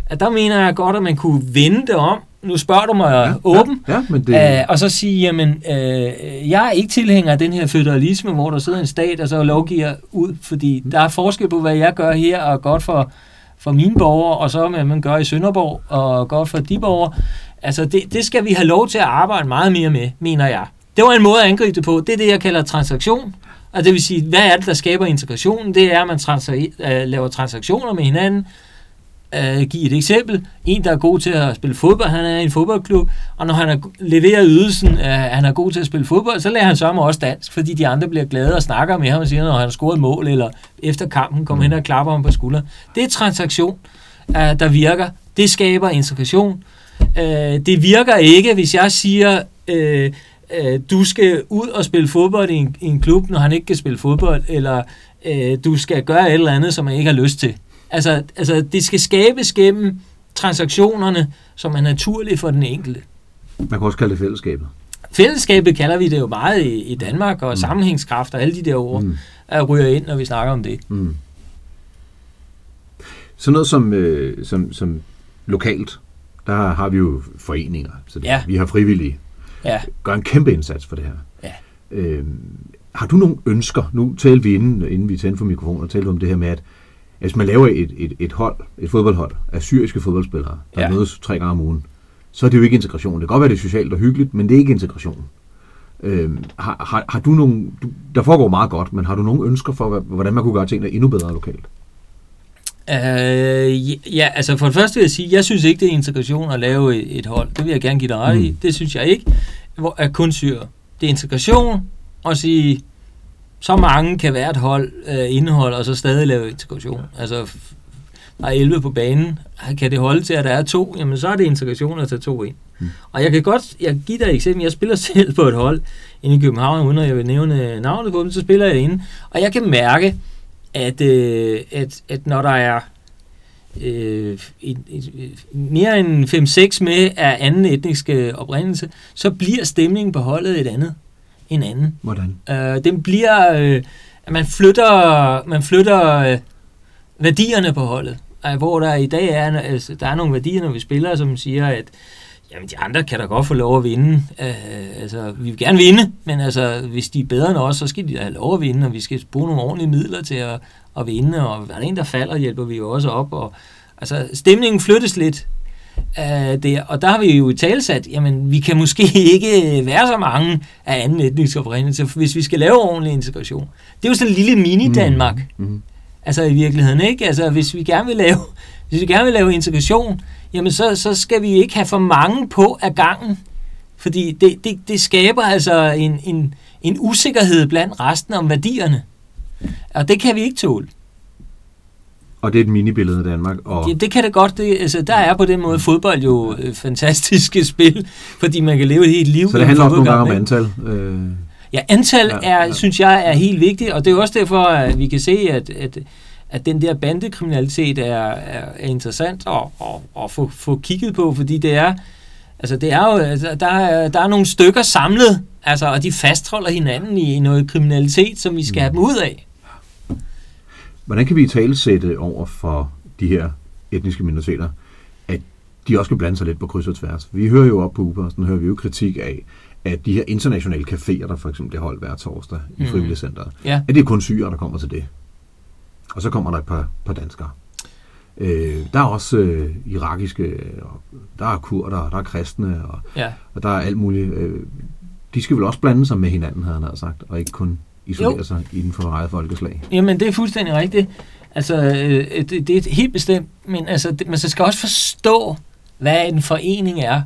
At der mener jeg godt, at man kunne vende det om. Nu spørger du mig ja, åben. Ja, ja, men det... Øh, og så sige, jamen, øh, jeg er ikke tilhænger af den her federalisme, hvor der sidder en stat, og så lovgiver ud, fordi der er forskel på, hvad jeg gør her, og godt for, for mine borgere, og så hvad man gør i Sønderborg, og godt for de borgere. Altså, det, det skal vi have lov til at arbejde meget mere med, mener jeg. Det var en måde at angribe det på. Det er det, jeg kalder transaktion. Og det vil sige, hvad er det, der skaber integration? Det er, at man transa- øh, laver transaktioner med hinanden, øh, give et eksempel. En, der er god til at spille fodbold, han er i en fodboldklub, og når han er, leverer ydelsen, øh, han er god til at spille fodbold, så lærer han sørme også dansk, fordi de andre bliver glade og snakker med ham og siger, når han har scoret et mål, eller efter kampen kommer hen og klapper ham på skulderen. Det er transaktion, øh, der virker. Det skaber integration. Øh, det virker ikke, hvis jeg siger, øh, øh, du skal ud og spille fodbold i en, i en klub, når han ikke kan spille fodbold, eller øh, du skal gøre et eller andet, som han ikke har lyst til. Altså, altså det skal skabes gennem transaktionerne, som er naturlige for den enkelte. Man kan også kalde det fællesskabet. Fællesskabet kalder vi det jo meget i, i Danmark, og Mm. sammenhængskraft og alle de der ord Mm. mm. ryger ind, når vi snakker om det. Mm. Sådan noget som, øh, som, som lokalt, der har vi jo foreninger. Så det, Ja. Vi har frivillige. Ja, Gør en kæmpe indsats for det her. Ja. Øhm, har du nogle ønsker? Nu talte vi inden, inden vi tændte for mikrofonen, og talte om det her med, at hvis man laver et, et, et hold, et fodboldhold af syriske fodboldspillere, der Ja. mødes tre gange om ugen, så er det jo ikke integration. Det kan godt være, det er socialt og hyggeligt, men det er ikke integration. Øhm, har, har, har du nogle, du, der foregår meget godt, men har du nogle ønsker for, hvordan man kunne gøre tingene endnu bedre lokalt? øh, ja, ja, altså for det første vil jeg sige, jeg synes ikke, det er integration at lave et, et hold. Det vil jeg gerne give dig ret i. Mm. Det synes jeg ikke, hvor er kun syre. Det er integration at sige, så mange kan være et hold øh, indhold, og så stadig lave integration. Altså, f- der er 11 på banen. Kan det holde til, at der er to? Jamen, så er det integration at tage to ind. Mm. Og jeg kan godt, jeg giver dig et eksempel. Jeg spiller [LAUGHS] selv på et hold inde i København, uden at jeg vil nævne navnet på dem, så spiller jeg inde. Og jeg kan mærke, at, øh, at, at når der er øh, et, et, et, mere end 5-6 med af anden etnisk øh, oprindelse, så bliver stemningen på holdet et andet en anden. Hvordan? Øh, den bliver, øh, at man flytter, man flytter øh, værdierne på holdet. Øh, hvor der i dag er, altså, der er nogle værdier, når vi spiller, som siger, at jamen, de andre kan da godt få lov at vinde. Øh, altså, vi vil gerne vinde, men altså, hvis de er bedre end os, så skal de da have lov at vinde, og vi skal bruge nogle ordentlige midler til at, at vinde, og er der en, der falder, hjælper vi jo også op. Og, altså, stemningen flyttes lidt øh, der, og der har vi jo i talsat, jamen, vi kan måske [LAUGHS] ikke være så mange af anden etnisk oprindelse, hvis vi skal lave ordentlig integration. Det er jo sådan en lille mini-Danmark. Mm. Altså i virkeligheden, ikke? Altså hvis vi gerne vil lave, [LAUGHS] hvis vi gerne vil lave integration, jamen så, så skal vi ikke have for mange på af gangen. Fordi det, det, det skaber altså en, en, en usikkerhed blandt resten om værdierne. Og det kan vi ikke tåle. Og det er et minibillede af Danmark. Og Det, det kan det godt. Det, altså, der er på den måde fodbold jo øh, fantastiske [LAUGHS] spil, fordi man kan leve et helt liv. så det handler også nogle gange om antal. Øh, Ja, antal Ja, er, ja. synes jeg, er helt vigtigt, og det er også derfor, at vi kan se, at, at, at den der bandekriminalitet er, er, er interessant at, at, at få, få kigget på, fordi det er, altså det er jo, altså der, er, der er nogle stykker samlet Altså, og de fastholder hinanden i noget kriminalitet, som vi skal have dem ud af. Hvordan kan vi i tale sætte over for de her etniske minoriteter, at de også kan blande sig lidt på kryds og tværs? Vi hører jo op på Uposten, hører vi jo kritik af, at de her internationale caféer, der for eksempel det holdt hver torsdag i Mhm. Frivilligcenteret, Ja. at det er kun syre, der kommer til det. Og så kommer der et par, par danskere. Øh, der er også øh, irakiske, og der er kurder, der er kristne, og, Ja. og der er alt muligt. Øh, de skal vel også blande sig med hinanden, havde han sagt, og ikke kun isolere Jo. sig inden for eget folkeslag. Jamen, det er fuldstændig rigtigt. Altså, øh, det, det er helt bestemt, men altså, det, man skal også forstå, hvad en forening er.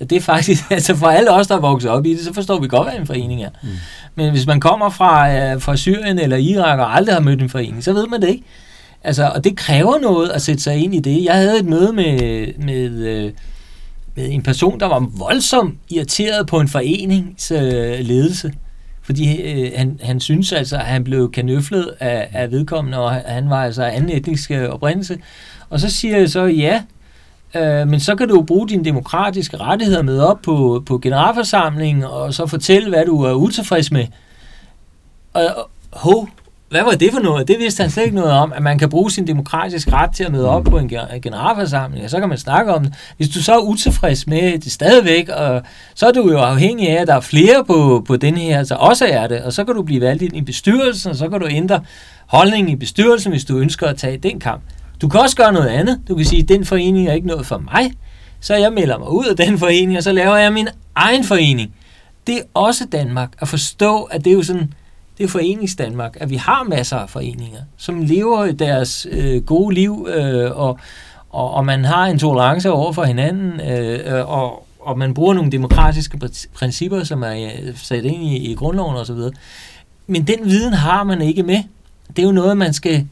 Det er faktisk, [LAUGHS] altså for alle os, der er vokset op i det, så forstår vi godt, hvad en forening er. Mm. Men hvis man kommer fra, øh, fra Syrien eller Irak og aldrig har mødt en forening, så ved man det ikke. Altså, og det kræver noget at sætte sig ind i det. Jeg havde et møde med, med, øh, med en person, der var voldsomt irriteret på en forenings øh, ledelse. Fordi øh, han, han synes altså, at han blev kanøflet af, af vedkommende, og han var altså af anden etnisk øh, oprindelse. Og så siger jeg så, ja, øh, men så kan du jo bruge dine demokratiske rettigheder med op på, på generalforsamlingen, og så fortælle, hvad du er utilfreds med. Og, og ho, hvad var det for noget? Det vidste han slet ikke noget om, at man kan bruge sin demokratiske ret til at møde op på en generalforsamling, og så kan man snakke om det. Hvis du så er utilfreds med det stadigvæk, og så er du jo afhængig af, at der er flere på, på den her, så også er det, og så kan du blive valgt ind i bestyrelsen, og så kan du ændre holdningen i bestyrelsen, hvis du ønsker at tage den kamp. Du kan også gøre noget andet. Du kan sige, at den forening er ikke noget for mig, så jeg melder mig ud af den forening, og så laver jeg min egen forening. Det er også Danmark at forstå, at det er jo sådan, det er foreningsdanmark, at vi har masser af foreninger, som lever deres øh, gode liv, øh, og, og, og man har en tolerance over for hinanden, øh, øh og, og man bruger nogle demokratiske principper, som er øh, sat ind i, i grundloven osv. Men den viden har man ikke med. Det er jo noget, man skal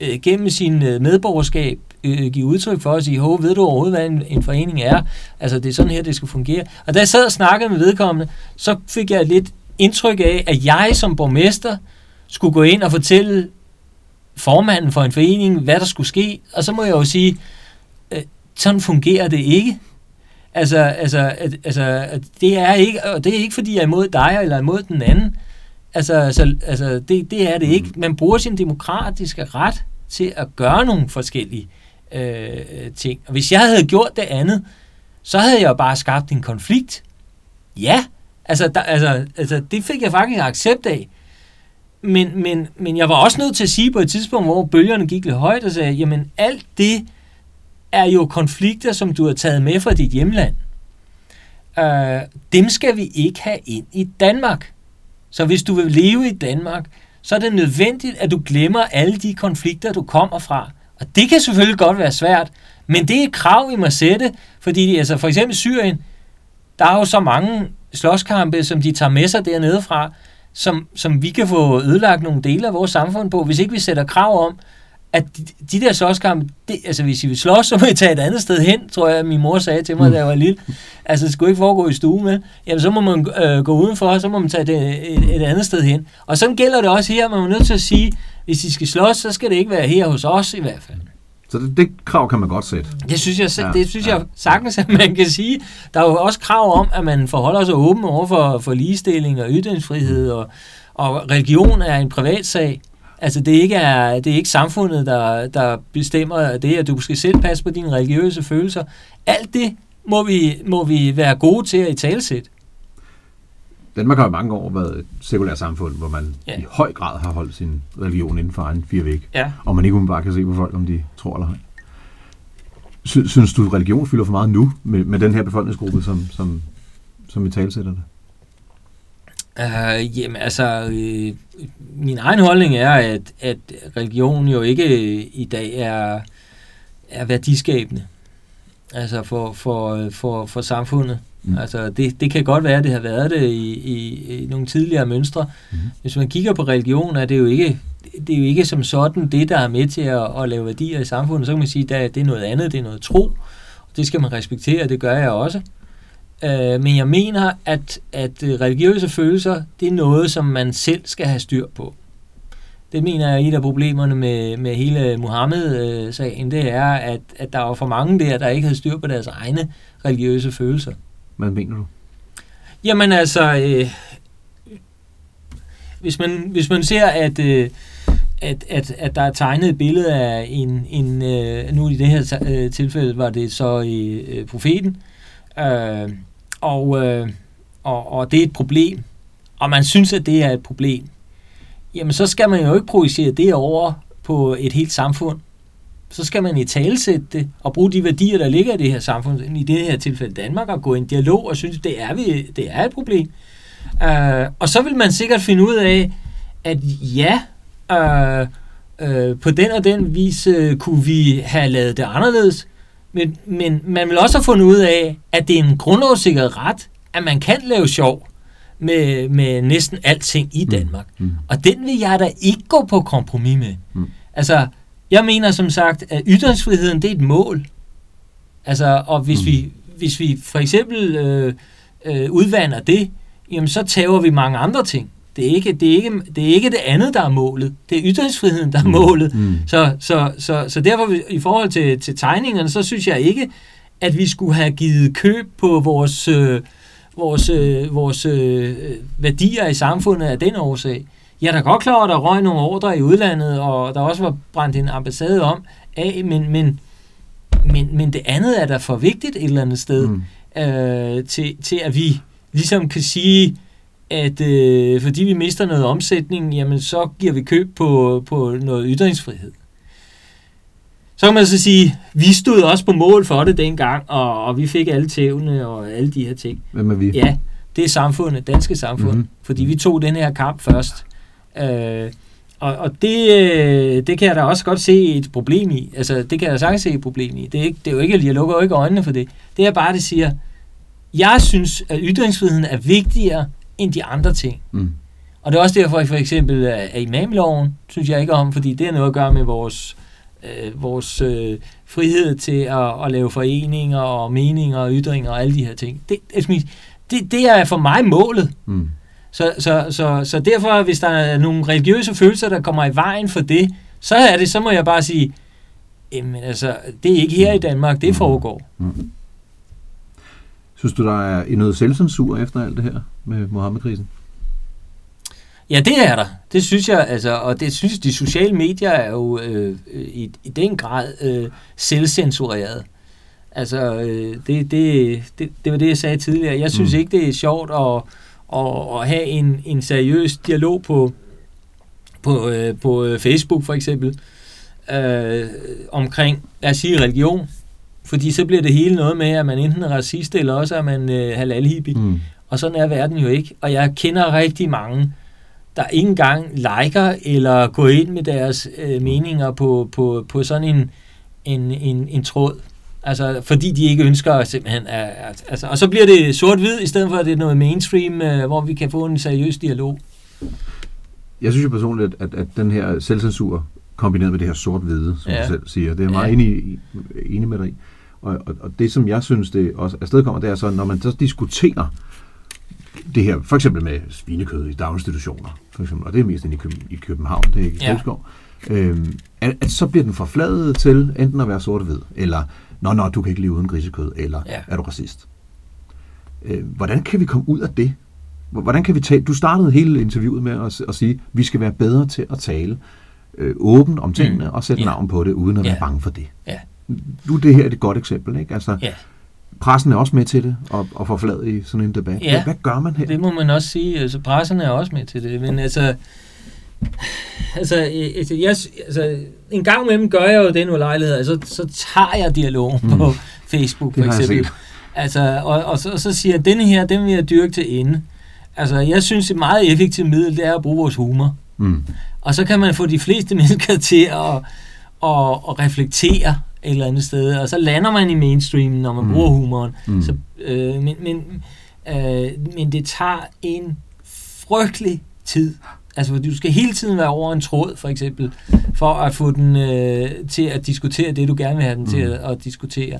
øh, gennem sin øh, medborgerskab øh, give udtryk for og sige, hov, ved du overhovedet, hvad en, en forening er? Altså, det er sådan her, det skal fungere. Og da jeg sad og snakkede med vedkommende, så fik jeg lidt indtryk af, at jeg som borgmester skulle gå ind og fortælle formanden for en forening, hvad der skulle ske. Og så må jeg jo sige, øh, sådan fungerer det ikke. Altså, altså, altså det er ikke, og det er ikke, fordi jeg er imod dig eller imod den anden. Altså, altså, altså det, det er det ikke. Man bruger sin demokratiske ret til at gøre nogle forskellige øh, ting. Og hvis jeg havde gjort det andet, så havde jeg jo bare skabt en konflikt. Ja, altså, der, altså, altså det fik jeg faktisk accept af. Men, men, men jeg var også nødt til at sige på et tidspunkt, hvor bølgerne gik lidt højt, og sagde, jamen alt det er jo konflikter, som du har taget med fra dit hjemland. Øh, dem skal vi ikke have ind i Danmark. Så hvis du vil leve i Danmark, så er det nødvendigt, at du glemmer alle de konflikter, du kommer fra. Og det kan selvfølgelig godt være svært, men det er et krav, vi må sætte, fordi altså for eksempel Syrien, der er jo så mange slåskampe, som de tager med sig dernede fra, som, som vi kan få ødelagt nogle dele af vores samfund på, hvis ikke vi sætter krav om, at de, de der slåskampe, det, altså hvis I vil slås, [LAUGHS] så må I tage et andet sted hen, tror jeg, min mor sagde til mig, da jeg var lille. Altså det skulle ikke foregå i stuen med. Jamen så må man øh, gå udenfor, så må man tage det et, et andet sted hen. Og sådan gælder det også her, man er nødt til at sige, hvis I skal slås, så skal det ikke være her hos os i hvert fald. Så det, det krav kan man godt sætte. Det synes jeg, Ja, det synes ja. jeg sagtens, at man kan sige. Der er jo også krav om, at man forholder sig åben over for, for ligestilling og ytringsfrihed, og, og religion er en privatsag. Altså det er ikke, er, det er ikke samfundet, der, der bestemmer det, at du skal selv passe på dine religiøse følelser. Alt det må vi, må vi være gode til at i talsætte. Danmark har i mange år været et sekulært samfund, hvor man Ja. i høj grad har holdt sin religion inden for egen fire væg, Ja. og man ikke umiddelbart kan se på folk, om de tror eller ej. Sy- synes du, religion fylder for meget nu med, med den her befolkningsgruppe, som, som, som vi talsætter det? Uh, jamen altså, øh, min egen holdning er, at, at religion jo ikke i dag er, er værdiskabende. Altså for, for, for, for samfundet. Mm. Altså det, det kan godt være, at det har været det i, i, i nogle tidligere mønstre. Mm. Hvis man kigger på religion, er det jo ikke, det er jo ikke som sådan det, der er med til at, at lave værdier i samfundet. Så kan man sige, at det er noget andet, det er noget tro. Det skal man respektere, og det gør jeg også. Øh, men jeg mener, at, at øh, religiøse følelser, det er noget, som man selv skal have styr på. Det mener jeg er et af problemerne med, med hele Mohammed-sagen, det er, at, at der var for mange der, der ikke havde styr på deres egne religiøse følelser. Hvad mener du? Jamen altså, øh, hvis, man, hvis man ser, at, øh, at, at, at der er tegnet et billede af en, en øh, nu i det her øh, tilfælde var det så øh, øh, profeten, øh, og, øh, og, og det er et problem, og man synes, at det er et problem, jamen så skal man jo ikke projicere det over på et helt samfund. Så skal man i talesætte det og bruge de værdier, der ligger i det her samfund, i det her tilfælde Danmark, og gå i en dialog og synes, det er, vi, det er et problem. Uh, og så vil man sikkert finde ud af, at ja, uh, uh, på den og den vis uh, kunne vi have lavet det anderledes, men, men man vil også have fundet ud af, at det er en grundlovssikret ret, at man kan lave sjov med, med næsten alting i mm. Danmark. Mm. Og den vil jeg da ikke gå på kompromis med. Mm. Altså, jeg mener som sagt, at ytringsfriheden, det er et mål. Altså, og hvis, mm. vi, hvis vi for eksempel øh, øh, udvander det, jamen så tager vi mange andre ting. Det er, ikke, det, er ikke, det er ikke det andet, der er målet. Det er ytringsfriheden, der er mm. målet. Mm. Så, så, så, så derfor i forhold til, til tegningerne, så synes jeg ikke, at vi skulle have givet køb på vores, øh, vores, øh, vores øh, værdier i samfundet af den årsag. Jeg er da godt klar over, at der røg nogle ordre i udlandet, og der også var brændt en ambassade om af, men, men, men, men det andet er da for vigtigt et eller andet sted, mm. øh, til, til at vi ligesom kan sige, at øh, fordi vi mister noget omsætning, jamen så giver vi køb på, på noget ytringsfrihed. Så kan man så sige, vi stod også på mål for det dengang, og, og vi fik alle tævne og alle de her ting. Hvem er vi? Ja, det er samfundet, danske samfund, mm-hmm. fordi vi tog den her kamp først. Øh, og, og det, øh, det kan jeg da også godt se et problem i. Altså, det kan jeg da sagtens se et problem i. Det er, ikke, det er jo ikke, jeg lukker jo ikke øjnene for det. Det er bare, det siger, jeg synes, at ytringsfriheden er vigtigere end de andre ting. Mm. Og det er også derfor, at for eksempel at imamloven, synes jeg ikke om, fordi det har noget at gøre med vores, øh, vores øh, frihed til at, at lave foreninger og meninger og ytringer og alle de her ting. Det, det, det er for mig målet. Mm. Så, så, så, så derfor, hvis der er nogle religiøse følelser, der kommer i vejen for det, så er det, så må jeg bare sige, jamen altså, det er ikke her i Danmark, det foregår. Mm. Synes du, der er noget selvcensur efter alt det her med Mohammed-krisen? Ja, det er der. Det synes jeg, altså, og det synes de sociale medier er jo øh, i, i den grad øh, selvcensureret. Altså, øh, det, det, det, det var det, jeg sagde tidligere. Jeg synes mm. ikke, det er sjovt at, at, at have en, en seriøs dialog på, på, øh, på øh, Facebook for eksempel, øh, omkring, lad os sige, religion. Fordi så bliver det hele noget med, at man enten er racist, eller også er man øh, halal mm. Og sådan er verden jo ikke. Og jeg kender rigtig mange, der ikke engang liker eller går ind med deres øh, meninger på, på, på sådan en, en, en, en tråd. Altså, fordi de ikke ønsker simpelthen... At, altså, og så bliver det sort-hvid, i stedet for at det er noget mainstream, øh, hvor vi kan få en seriøs dialog. Jeg synes jo personligt, at, at den her selvcensur, kombineret med det her sort-hvide, som ja. du selv siger, det er meget ja. enig, enig med dig i. Og, og, og det, som jeg synes, det også afstedkommer, det er så, når man så diskuterer det her, for eksempel med svinekød i daginstitutioner, for eksempel, og det er mest i, Køben, i København, det er ikke i ja. øhm, at, at så bliver den forfladet til enten at være sort-hvid, eller nå, nå, du kan ikke leve uden grisekød, eller ja. er du racist? Øh, hvordan kan vi komme ud af det? Hvordan kan vi tale? Du startede hele interviewet med at, at sige, at vi skal være bedre til at tale øh, åbent om tingene mm. og sætte ja. navn på det, uden at ja. være bange for det. Ja. Nu det her er et godt eksempel, ikke? Altså, ja. Pressen er også med til det, og, og forflade i sådan en debat. Ja, hvad gør man her? det må man også sige. Altså, pressen er også med til det, men altså... [LAUGHS] Altså, altså, jeg, altså, en gang med dem gør jeg jo den ulejlighed, altså, så tager jeg dialogen mm. på Facebook, for eksempel. Altså, og, og, så, og så siger jeg, denne her, den vil jeg dyrke til ende. Altså, jeg synes, et meget effektivt middel, det er at bruge vores humor. Mm. Og så kan man få de fleste [LAUGHS] mennesker til at, at, at reflektere et eller andet sted, og så lander man i mainstreamen, når man mm. bruger humoren. Mm. Så, øh, men, men, øh, men det tager en frygtelig tid. Altså, du skal hele tiden være over en tråd, for eksempel, for at få den øh, til at diskutere det, du gerne vil have den mm. til at, at diskutere.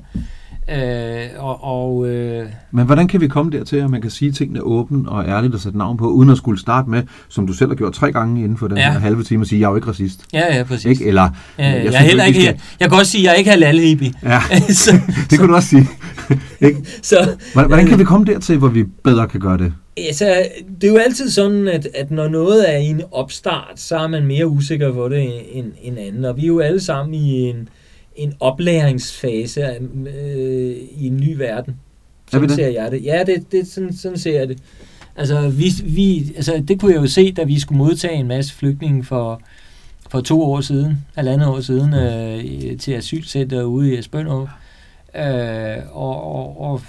Øh, og, og, øh, Men hvordan kan vi komme dertil, at man kan sige tingene åbent og ærligt og sætte navn på, uden at skulle starte med, som du selv har gjort tre gange inden for den Ja. her halve time, at sige, jeg er jo ikke racist. ja, ja, præcis. Ikke? Eller, Ja, jeg, jeg, synes er heller ikke, vi jeg, jeg kan også sige, at jeg er ikke halal hippie. Ja, [LAUGHS] så, [LAUGHS] det kunne du også sige. [LAUGHS] ikke? så, Hvordan, hvordan kan vi komme dertil, hvor vi bedre kan gøre det? Altså, det er jo altid sådan, at, at når noget er i en opstart, så er man mere usikker på det end, end anden. Og vi er jo alle sammen i en, en oplæringsfase øh, i en ny verden. Er Sådan ser jeg det. Ja, det, det, sådan, sådan ser jeg det. Altså, vi, vi, altså, det kunne jeg jo se, da vi skulle modtage en masse flygtninge for, for to år siden, halvandet år siden, øh, i- til asylcenter ude i Esbønderup. Øh, og, og, og,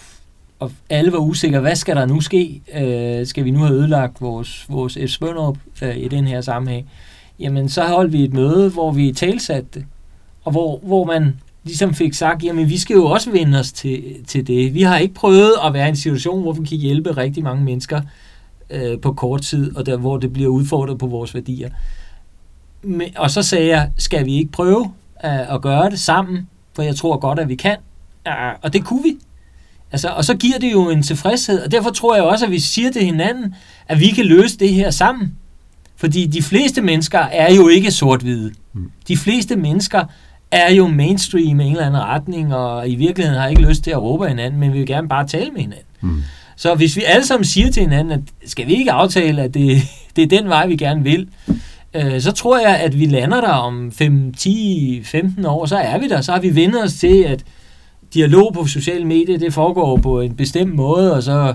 og alle var usikre, hvad skal der nu ske? Øh, skal vi nu have ødelagt vores, vores Esbønderup øh, i den her sammenhæng? Jamen, så holdt vi et møde, hvor vi talsatte det, og hvor, hvor man ligesom fik sagt, jamen vi skal jo også vende os til, til det. Vi har ikke prøvet at være i en situation, hvor vi kan hjælpe rigtig mange mennesker øh, på kort tid, og der, hvor det bliver udfordret på vores værdier. Men, og så sagde jeg, skal vi ikke prøve øh, at gøre det sammen, for jeg tror godt, at vi kan. Ja, og det kunne vi. Altså, og så giver det jo en tilfredshed, og derfor tror jeg også, at vi siger til hinanden, at vi kan løse det her sammen. Fordi de fleste mennesker er jo ikke sort-hvide. Mm. De fleste mennesker er jo mainstream i en eller anden retning, og i virkeligheden har ikke lyst til at råbe hinanden, men vi vil gerne bare tale med hinanden. Mm. Så hvis vi alle sammen siger til hinanden, at skal vi ikke aftale, at det, [LAUGHS] det er den vej, vi gerne vil, øh, så tror jeg, at vi lander der om 5, 10, 15 år, så er vi der. Så har vi vendt os til, at dialog på sociale medier, det foregår på en bestemt måde, og så,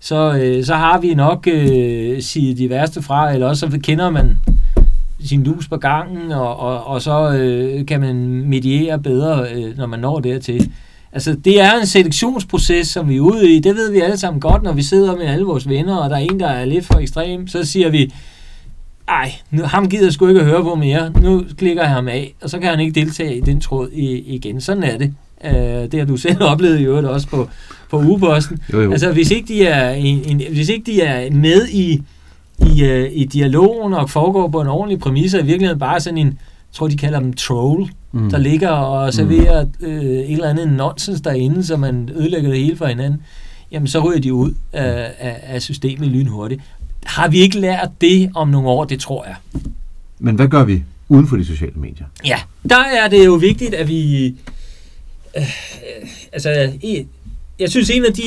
så, øh, så har vi nok øh, sige de værste fra, eller også så kender man sin lus på gangen, og, og, og så øh, kan man mediere bedre, øh, når man når dertil. Altså, det er en selektionsproces, som vi er ude i. Det ved vi alle sammen godt, når vi sidder med alle vores venner, og der er en, der er lidt for ekstrem. Så siger vi, ej, nu, ham gider jeg sgu ikke at høre på mere. Nu klikker jeg ham af, og så kan han ikke deltage i den tråd i, igen. Sådan er det. Uh, det har du selv [LAUGHS] oplevet i øvrigt også på, på ugeposten. Jo, jo. Altså, hvis ikke de er, en, en, hvis ikke de er med i, i, uh, i dialogen og foregår på en ordentlig præmis, og i virkeligheden bare sådan en, jeg tror, de kalder dem troll, Mm. der ligger og serverer øh, et eller andet nonsens derinde, så man ødelægger det hele for hinanden, jamen så ryger de ud af, af, af systemet lynhurtigt. Har vi ikke lært det om nogle år? Det tror jeg. Men hvad gør vi uden for de sociale medier? Ja, der er det jo vigtigt, at vi... Øh, altså, i- jeg synes, en af de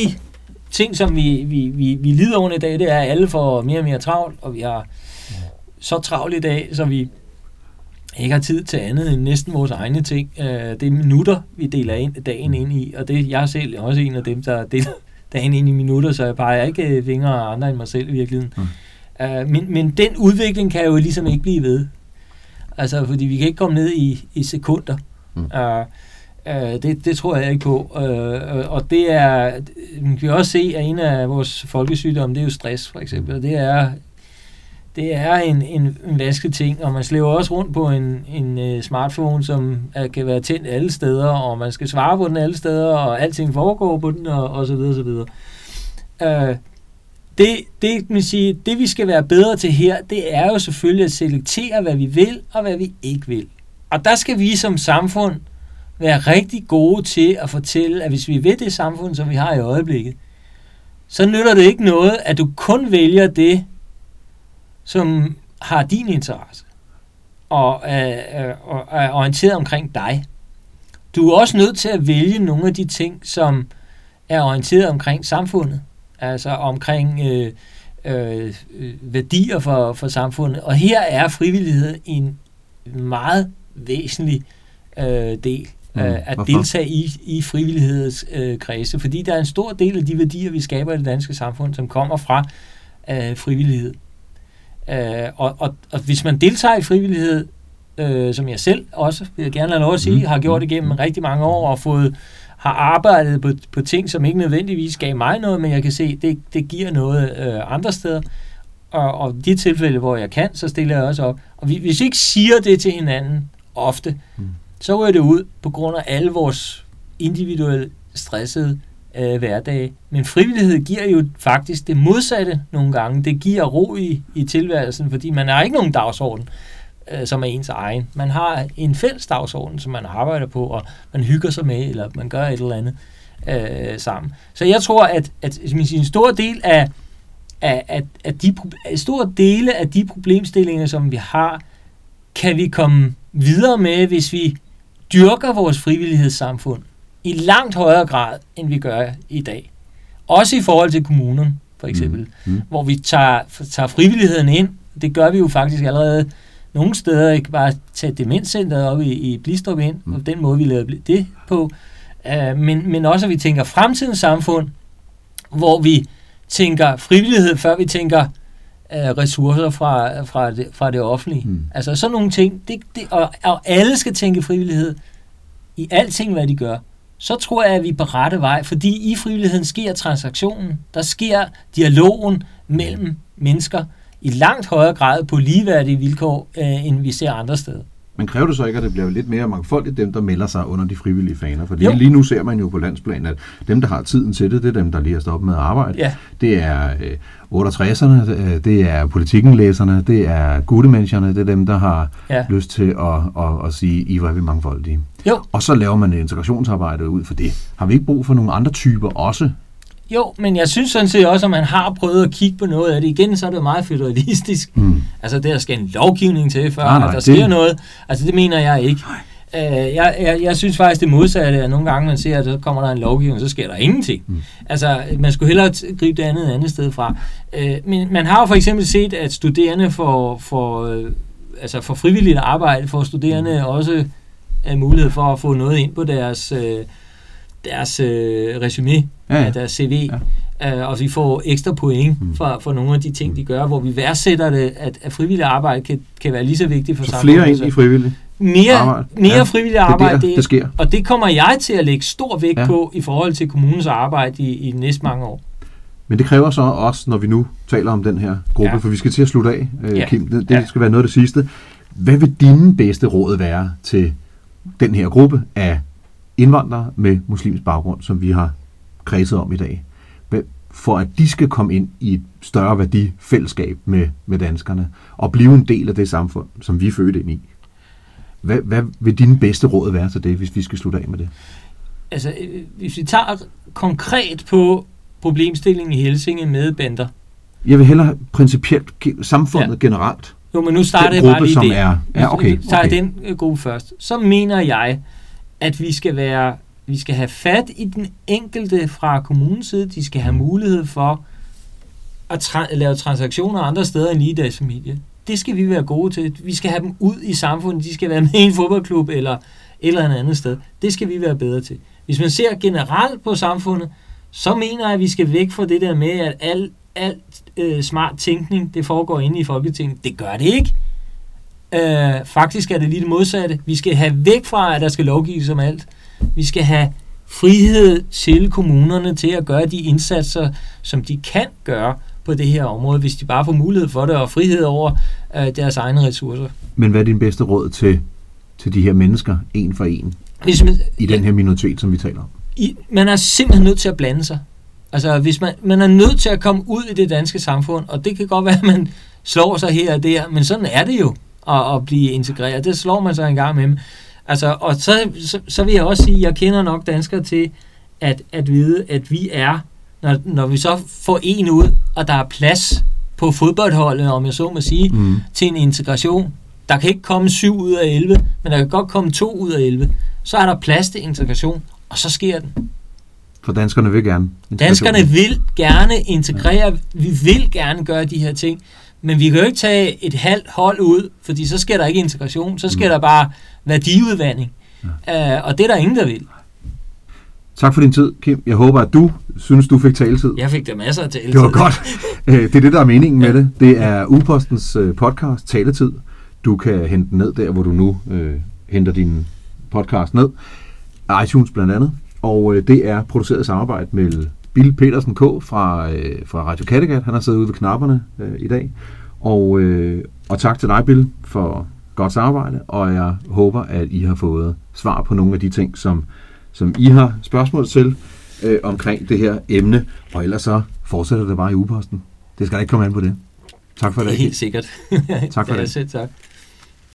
ting, som vi, vi, vi, vi lider under i dag, det er, at alle får mere og mere travlt, og vi har så travlt i dag, så vi ikke har tid til andet end næsten vores egne ting. Øh, det er minutter, vi deler ind, dagen ind i, og det jeg er selv også en af dem, der deler [LAUGHS] dagen ind i minutter, så jeg peger ikke øh, fingre af andre end mig selv i virkeligheden. Mm. Øh, men, men den udvikling kan jo ligesom ikke blive ved. Altså, fordi vi kan ikke komme ned i, i sekunder. Mm. Mm. Øh, det, det tror jeg ikke på. Øh, øh og det er, man kan jo også se, at en af vores folkesygdomme, det er jo stress, for eksempel. Det er, det er en, en, en vanskelig ting, og man slæver også rundt på en, en øh, smartphone, som er, kan være tændt alle steder, og man skal svare på den alle steder, og alting foregår på den, og, og så videre, så videre. Øh, det, det, man sige, det vi skal være bedre til her, det er jo selvfølgelig at selektere, hvad vi vil og hvad vi ikke vil. Og der skal vi som samfund være rigtig gode til at fortælle, at hvis vi vil det samfund, som vi har i øjeblikket, så nytter det ikke noget, at du kun vælger det, som har din interesse og er, og er orienteret omkring dig. Du er også nødt til at vælge nogle af de ting, som er orienteret omkring samfundet altså omkring øh, øh, værdier for, for samfundet. Og her er frivillighed en meget væsentlig øh, del Mm, mm, at hvorfor? deltage i, i frivillighedskredse, øh, kredse, fordi der er en stor del af de værdier, vi skaber i det danske samfund, som kommer fra øh, frivillighed. Øh, og, og, og hvis man deltager i frivillighed, øh, som jeg selv også, vil jeg gerne have lov at sige, Mm, mm, har gjort mm, igennem rigtig mange år og fået har arbejdet på, på ting, som ikke nødvendigvis gav mig noget, men jeg kan se, det, det giver noget øh, andre steder. Og, og de tilfælde, hvor jeg kan, så stiller jeg også op. Og vi, hvis vi ikke siger det til hinanden ofte, Mm så ryger det ud på grund af alle vores individuelle stressede øh, hverdage. Men frivillighed giver jo faktisk det modsatte nogle gange. Det giver ro i, i tilværelsen, fordi man har ikke nogen dagsorden, øh, som er ens egen. Man har en fælles dagsorden, som man arbejder på, og man hygger sig med, eller man gør et eller andet. øh, sammen. Så jeg tror, at, at en stor del af, af, af, af de, store dele af de problemstillinger, som vi har, kan vi komme videre med, hvis vi dyrker vores frivillighedssamfund i langt højere grad, end vi gør i dag. Også i forhold til kommunen, for eksempel, mm. Mm. hvor vi tager, tager frivilligheden ind. Det gør vi jo faktisk allerede nogle steder, ikke bare tage demenscenteret op i, i Blistrup ind, mm. og den måde, vi lavede det på, uh, men, men også, at vi tænker fremtidens samfund, hvor vi tænker frivillighed, før vi tænker ressourcer fra, fra, det, fra det offentlige. Mm. Altså sådan nogle ting, det, det, og, og alle skal tænke frivillighed i alting, hvad de gør så tror jeg, at vi er på rette vej, fordi i frivilligheden sker transaktionen, der sker dialogen mellem mennesker i langt højere grad på ligeværdige vilkår, øh, end vi ser andre steder. Men kræver det så ikke, at det bliver lidt mere mangfoldigt, dem der melder sig under de frivillige faner? Fordi jo. lige nu ser man jo på landsplan, at dem, der har tiden til det, det er dem, der lige har stoppet med at arbejde. Ja. Det er øh, 68'erne, øh, det er politikkenlæserne, det er guttemenneskerne, det er dem, der har ja. lyst til at, at, at sige, I er vi mangfoldige. Jo. Og så laver man et integrationsarbejde ud for det. Har vi ikke brug for nogle andre typer også jo, men jeg synes sådan set også, at man har prøvet at kigge på noget af det. Igen, så er det meget federalistisk. Mm. Altså, der skal en lovgivning til, før nej, nej, at der det... sker noget. Altså, det mener jeg ikke. Uh, jeg, jeg, jeg synes faktisk det modsatte, at nogle gange man ser, at så kommer der en lovgivning, så sker der ingenting. Mm. Altså, man skulle hellere gribe det andet andet sted fra. Uh, men man har jo for eksempel set, at studerende for, for, uh, altså for frivilligt arbejde, får studerende mm. også uh, mulighed for at få noget ind på deres... Uh, deres øh, resume, ja, ja. deres CV, ja. øh, og vi får ekstra point mm. for, for nogle af de ting, de gør, hvor vi værdsætter det, at, at frivillig arbejde kan, kan være lige så vigtigt for så samfundet. flere ind i frivillig mere, arbejde. mere ja, frivillig arbejde, det, der, det sker. og det kommer jeg til at lægge stor vægt ja. på i forhold til kommunens arbejde i, i de næste mange år. Men det kræver så også, når vi nu taler om den her gruppe, ja. for vi skal til at slutte af, øh, ja. Kim, det, det ja. skal være noget af det sidste. Hvad vil dine bedste råd være til den her gruppe af indvandrere med muslimsk baggrund, som vi har kredset om i dag, for at de skal komme ind i et større værdifællesskab med, med danskerne, og blive en del af det samfund, som vi er født ind i. Hvad, hvad vil dine bedste råd være til det, hvis vi skal slutte af med det? Altså, øh, hvis vi tager konkret på problemstillingen i Helsinge med bander. Jeg vil hellere principielt samfundet ja. generelt. Jo, men nu starter jeg bare lige som det. Er, ja, okay, okay. tager den øh, gruppe først. Så mener jeg, at vi skal være vi skal have fat i den enkelte fra kommunens side. De skal have mulighed for at tra- lave transaktioner andre steder end lige deres familie. Det skal vi være gode til. Vi skal have dem ud i samfundet. De skal være med i en fodboldklub eller et eller andet sted. Det skal vi være bedre til. Hvis man ser generelt på samfundet, så mener jeg, at vi skal væk fra det der med, at alt al, øh, smart tænkning, det foregår inde i Folketinget. Det gør det ikke. Øh, faktisk er det lige det modsatte. Vi skal have væk fra, at der skal lovgives om alt. Vi skal have frihed til kommunerne til at gøre de indsatser, som de kan gøre på det her område, hvis de bare får mulighed for det, og frihed over øh, deres egne ressourcer. Men hvad er din bedste råd til, til de her mennesker, en for en, hvis man, i den her minoritet, som vi taler om? I, man er simpelthen nødt til at blande sig. Altså, hvis man, man er nødt til at komme ud i det danske samfund, og det kan godt være, at [LAUGHS] man slår sig her og der, men sådan er det jo at, at blive integreret. Det slår man sig en gang med. Altså, og så, så, så vil jeg også sige, at jeg kender nok danskere til at, at vide, at vi er, når, når vi så får en ud, og der er plads på fodboldholdet, om jeg så må sige, mm. til en integration. Der kan ikke komme 7 ud af 11, men der kan godt komme 2 ud af 11. Så er der plads til integration, og så sker den. For danskerne vil gerne. Danskerne vil gerne integrere. Ja. Vi vil gerne gøre de her ting. Men vi kan jo ikke tage et halvt hold ud, fordi så sker der ikke integration, så sker mm. der bare værdiudvandring. Ja. Uh, og det er der ingen, der vil. Tak for din tid, Kim. Jeg håber, at du synes, du fik taletid. Jeg fik der masser af taletid. Det var godt. [LAUGHS] Øh, det er det, der er meningen med det. Det er Ugepostens øh, podcast, Taletid. Du kan hente den ned der, hvor du nu øh, henter din podcast ned. iTunes blandt andet. Og øh, det er produceret i samarbejde med Bill Petersen K. fra, øh, fra Radio Kattegat. Han har siddet ude ved knapperne øh, i dag. Og, øh, og tak til dig, Bill, for godt samarbejde, og jeg håber, at I har fået svar på nogle af de ting, som, som I har spørgsmål til øh, omkring det her emne. Og ellers så fortsætter det bare i ugeposten. Det skal ikke komme an på det. Tak for det. Helt sikkert. tak for det. det. [LAUGHS] tak.